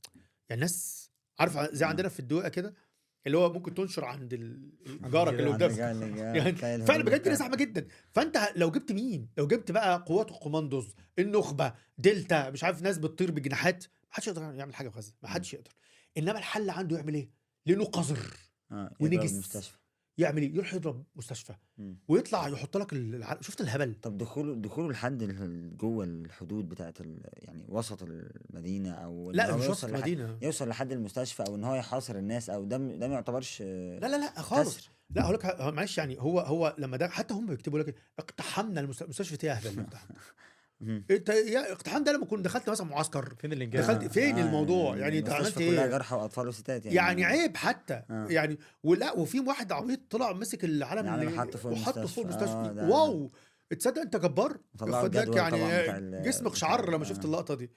الناس عارف زي. عندنا في الدوقه كده اللي هو ممكن تنشر عند جارك اللي قدامك. يعني فعلا بجد ناس زحمه جدا. فانت لو جبت مين؟ لو جبت بقى قوات القوماندوز النخبة دلتا مش عارف ناس بتطير بجناحات ما حدش يقدر يعمل حاجة في غزه ما حدش يقدر. انما الحل عنده يعمل إيه؟ لأنه قذر. ونجس. يعمل إيه يروح يضرب مستشفى. ويطلع يحط لك. شفت الهبل طب دخوله دخوله لحد جوه الحدود بتاعت ال... يعني وسط المدينة أو لا مش وسط المدينة يوصل لحد المستشفى أو إن هو يحاصر الناس أو ده ده ما يعتبرش لا لا لا خالص كسر. لا هقول لك معلش يعني هو هو لما ده حتى هم بيكتبوا لك اقتحمنا المست- المستشفى إيه يا اهبل. انت يا اقتحام ده لما كنت دخلت مثلا معسكر فين الانجاز دخلت فين الموضوع؟ يعني انت عملت كلها إيه؟ جرحى وأطفال وستات يعني يعني عيب حتى آه. يعني ولا وفي واحد عبيط طلع مسك العلم اللي- حطه فوق وحطه فوق المستشفى. آه، واو تصدق انت جبار طلعوا خد بالك الجدول طبعاً بتاع يعني جسمك شعر لما شفت آه. اللقطة دي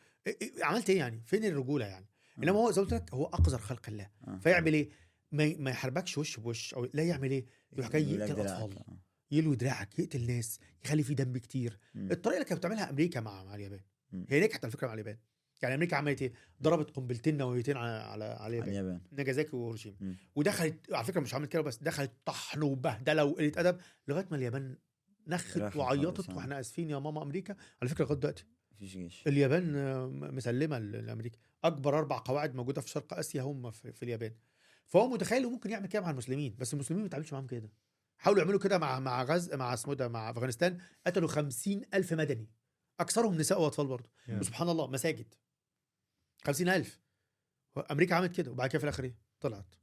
عملت إيه يعني فين الرجولة يعني انما هو زي ما قلت لك هو أقذر خلق الله آه. فيعمل إيه ما ي- ما يحاربكش وش بوش أو لا يعمل إيه يروح جاي يقتل. اطفال آه. يلوي دراعك يقتل ناس يخلي فيه دم كتير. مم. الطريقة اللي كانت بتعملها أمريكا مع مع اليابان. مم. هي نجحت على فكره مع اليابان. يعني أمريكا عملت إيه؟ ضربت قنبلتين نوويتين على على على اليابان. ناجازاكي وهيروشيما. ودخلت على فكرة مش عامل كده بس دخلت طحن وبهدله وقلة أدب لغاية ما اليابان نخت وعيطت. وإحنا آسفين يا ماما أمريكا. على فكرة لغاية دلوقتي مفيش جيش. اليابان مسلمة لأمريكا. أكبر أربع قواعد موجودة في شرق آسيا هم في, في اليابان. فهو متخيل ممكن يعمل كده مع المسلمين بس المسلمين ما بيتعاملوش معاهم كده. حاولوا يعملوا كده مع مع غز مع اسمه ده مع افغانستان قتلوا خمسين ألف مدني أكثرهم نساء وأطفال برضه يا. وسبحان الله مساجد خمسين ألف أمريكا عملت كده وبعد كده في الآخر إيه طلعت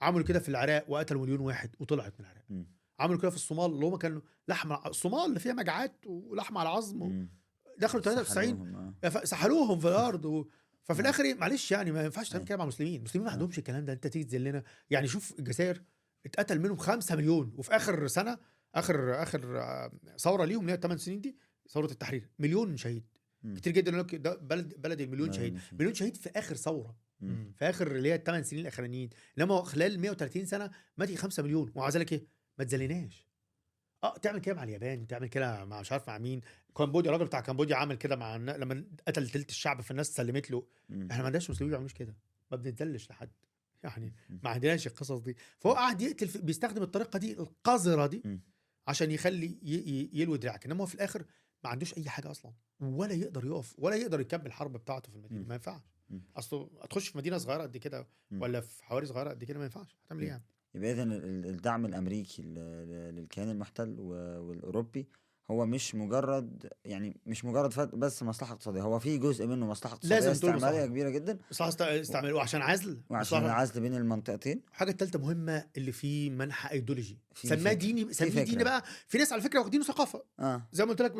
عملوا كده في العراق وقتلوا مليون واحد وطلعت من العراق مم. عملوا كده في الصومال اللي هم كانوا لحم الصومال اللي فيها مجاعات ولحم على العظم و... مم. دخلوا 93 سحلوهم، آه. سحلوهم في الأرض و... ففي الآخر معلش يعني ما ينفعش تعمل. كده مع المسلمين المسلمين ما. عندهمش الكلام ده أنت تيجي تذلنا يعني شوف الجزائر اتقتل منهم 5 مليون. وفي آخر سنة آخر آخر آه، ثورة ليهم اللي هي 8 سنين دي ثورة التحرير. مليون شهيد. مم. كتير جدا يقول لك ده بلد بلد المليون شهيد. مليون شهيد. في آخر ثورة. مم. في آخر اللي هي الثمان سنين الأخرانيين. إنما خلال 130 سنة مات 5 مليون. ومع ذلك إيه؟ ما تذليناش آه تعمل كده مع اليابان تعمل كده مع مش عارف مع مين. كمبوديا الراجل بتاع كمبوديا عمل كده مع لما قتل تلت الشعب فالناس سلمت له. مم. إحنا ما عندناش مسلمين ما بيعملوش كده. ما بنتذلش لحد. يعني. ما عندناش القصص دي فهو قاعد يقتل بيستخدم الطريقة دي القذرة دي. عشان يخلي يلوي دراعك إنما هو في الآخر ما عندوش أي حاجة أصلا ولا يقدر يقف ولا يقدر يكمل الحرب بتاعته في المدينة. ما ينفعش. اصله هتخش في مدينة صغيرة قد كده. ولا في حواري صغيرة قد كده ما ينفعش هتعمل إيه. يعني يبقى اذا الدعم الأمريكي للكيان المحتل والأوروبي هو مش مجرد يعني مش مجرد بس مصلحة اقتصادية هو في جزء منه مصلحة اقتصادية لازم استعماريه. كبيرة جدا. صح است- استعملوه عشان عزل. وعشان مصلحة. العزل بين المنطقتين. الحاجة الثالثه مهمة اللي فيه منحى ايديولوجي سماه. ديني سميه. ديني بقى. في ناس على فكرة واخدينه ثقافة. آه. زي ما قلت لك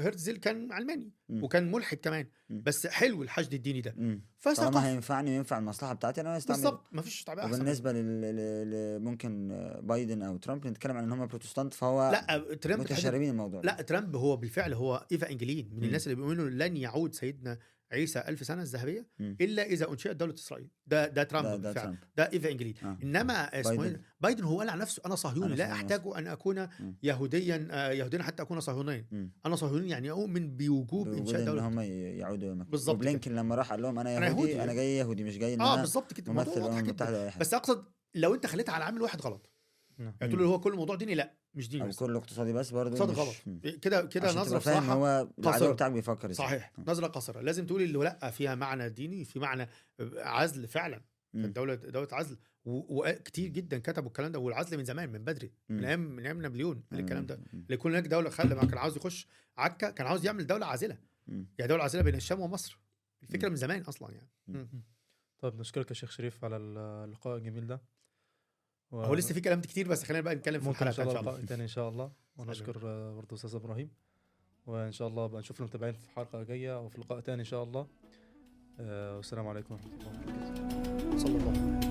هرتزل كان علماني مم. وكان ملحد كمان. مم. بس حلو الحشد الديني ده. طالما فثقافه هينفعني وينفع المصلحة بتاعتي أنا هستعمل بالظبط. مفيش تعبير أحسن وبالنسبة لل... ممكن بايدن أو ترامب نتكلم عن إن هم بروتستانت فهو لا ترامب متشاربين الموضوع. لا ترامب هو بالفعل هو Evangelical من. الناس اللي بيؤمنوا لن يعود سيدنا عيسى ألف سنة الذهبية. إلا إذا أنشئت دولة إسرائيل ده ده ترامب ده, ده بالفعل ترامب ده إيفا انجلين آه. إنما اسمه بايدن. بايدن. بايدن هو قال عن نفسه أنا صهيوني أنا لا أحتاج أن أكون مم. يهوديا آه، يهوديا حتى أكون صهيونيا. أنا صهيوني يعني أؤمن بوجوب ان دولة هم يعودوا. بالظبط وبلينكن لما راح قال لهم أنا أنا يهودي يهودي. أنا جاي يهودي مش جاي آه أنا بالظبط كده ممثل الموضوع بس أقصد لو أنت خليتها على عامل واحد غلط نعم. يعني تقول له هو كل موضوع ديني لا مش ديني أو بس كله اقتصادي بس برضه اقتصاد مش- غلط. كده كده نظرة بصراحه هو. العدو بتاعك بيفكر إزاي صحيح آه. نظرة قصيرة لازم تقول اللي لا فيها معنى ديني في معنى عزل فعلا مم. الدولة دولة عزل وكتير جدا كتبوا الكلام ده والعزل من زمان من بدري من مم. أيام من أيام نابليون قال الكلام ده. ليكون هناك دولة خلى ما كان عاوز يخش عكا كان عاوز يعمل دولة عازلة مم. يعني دولة عازلة بين الشام ومصر الفكرة مم. من زمان أصلا يعني مم. طيب نشكرك يا شيخ شريف على اللقاء الجميل ده و- هو لسه في كلام كتير بس خلينا بقى نتكلم في ان الحلقة شاء إن الله شاء الله. تاني إن شاء الله. ونشكر آه، برضه أستاذ إبراهيم. وإن شاء الله بقى نشوف المتابعين في حلقة جاية أو في لقاء تاني إن شاء الله. آه، والسلام عليكم ورحمة الله وبركاته. صلى الله عليه وسلم.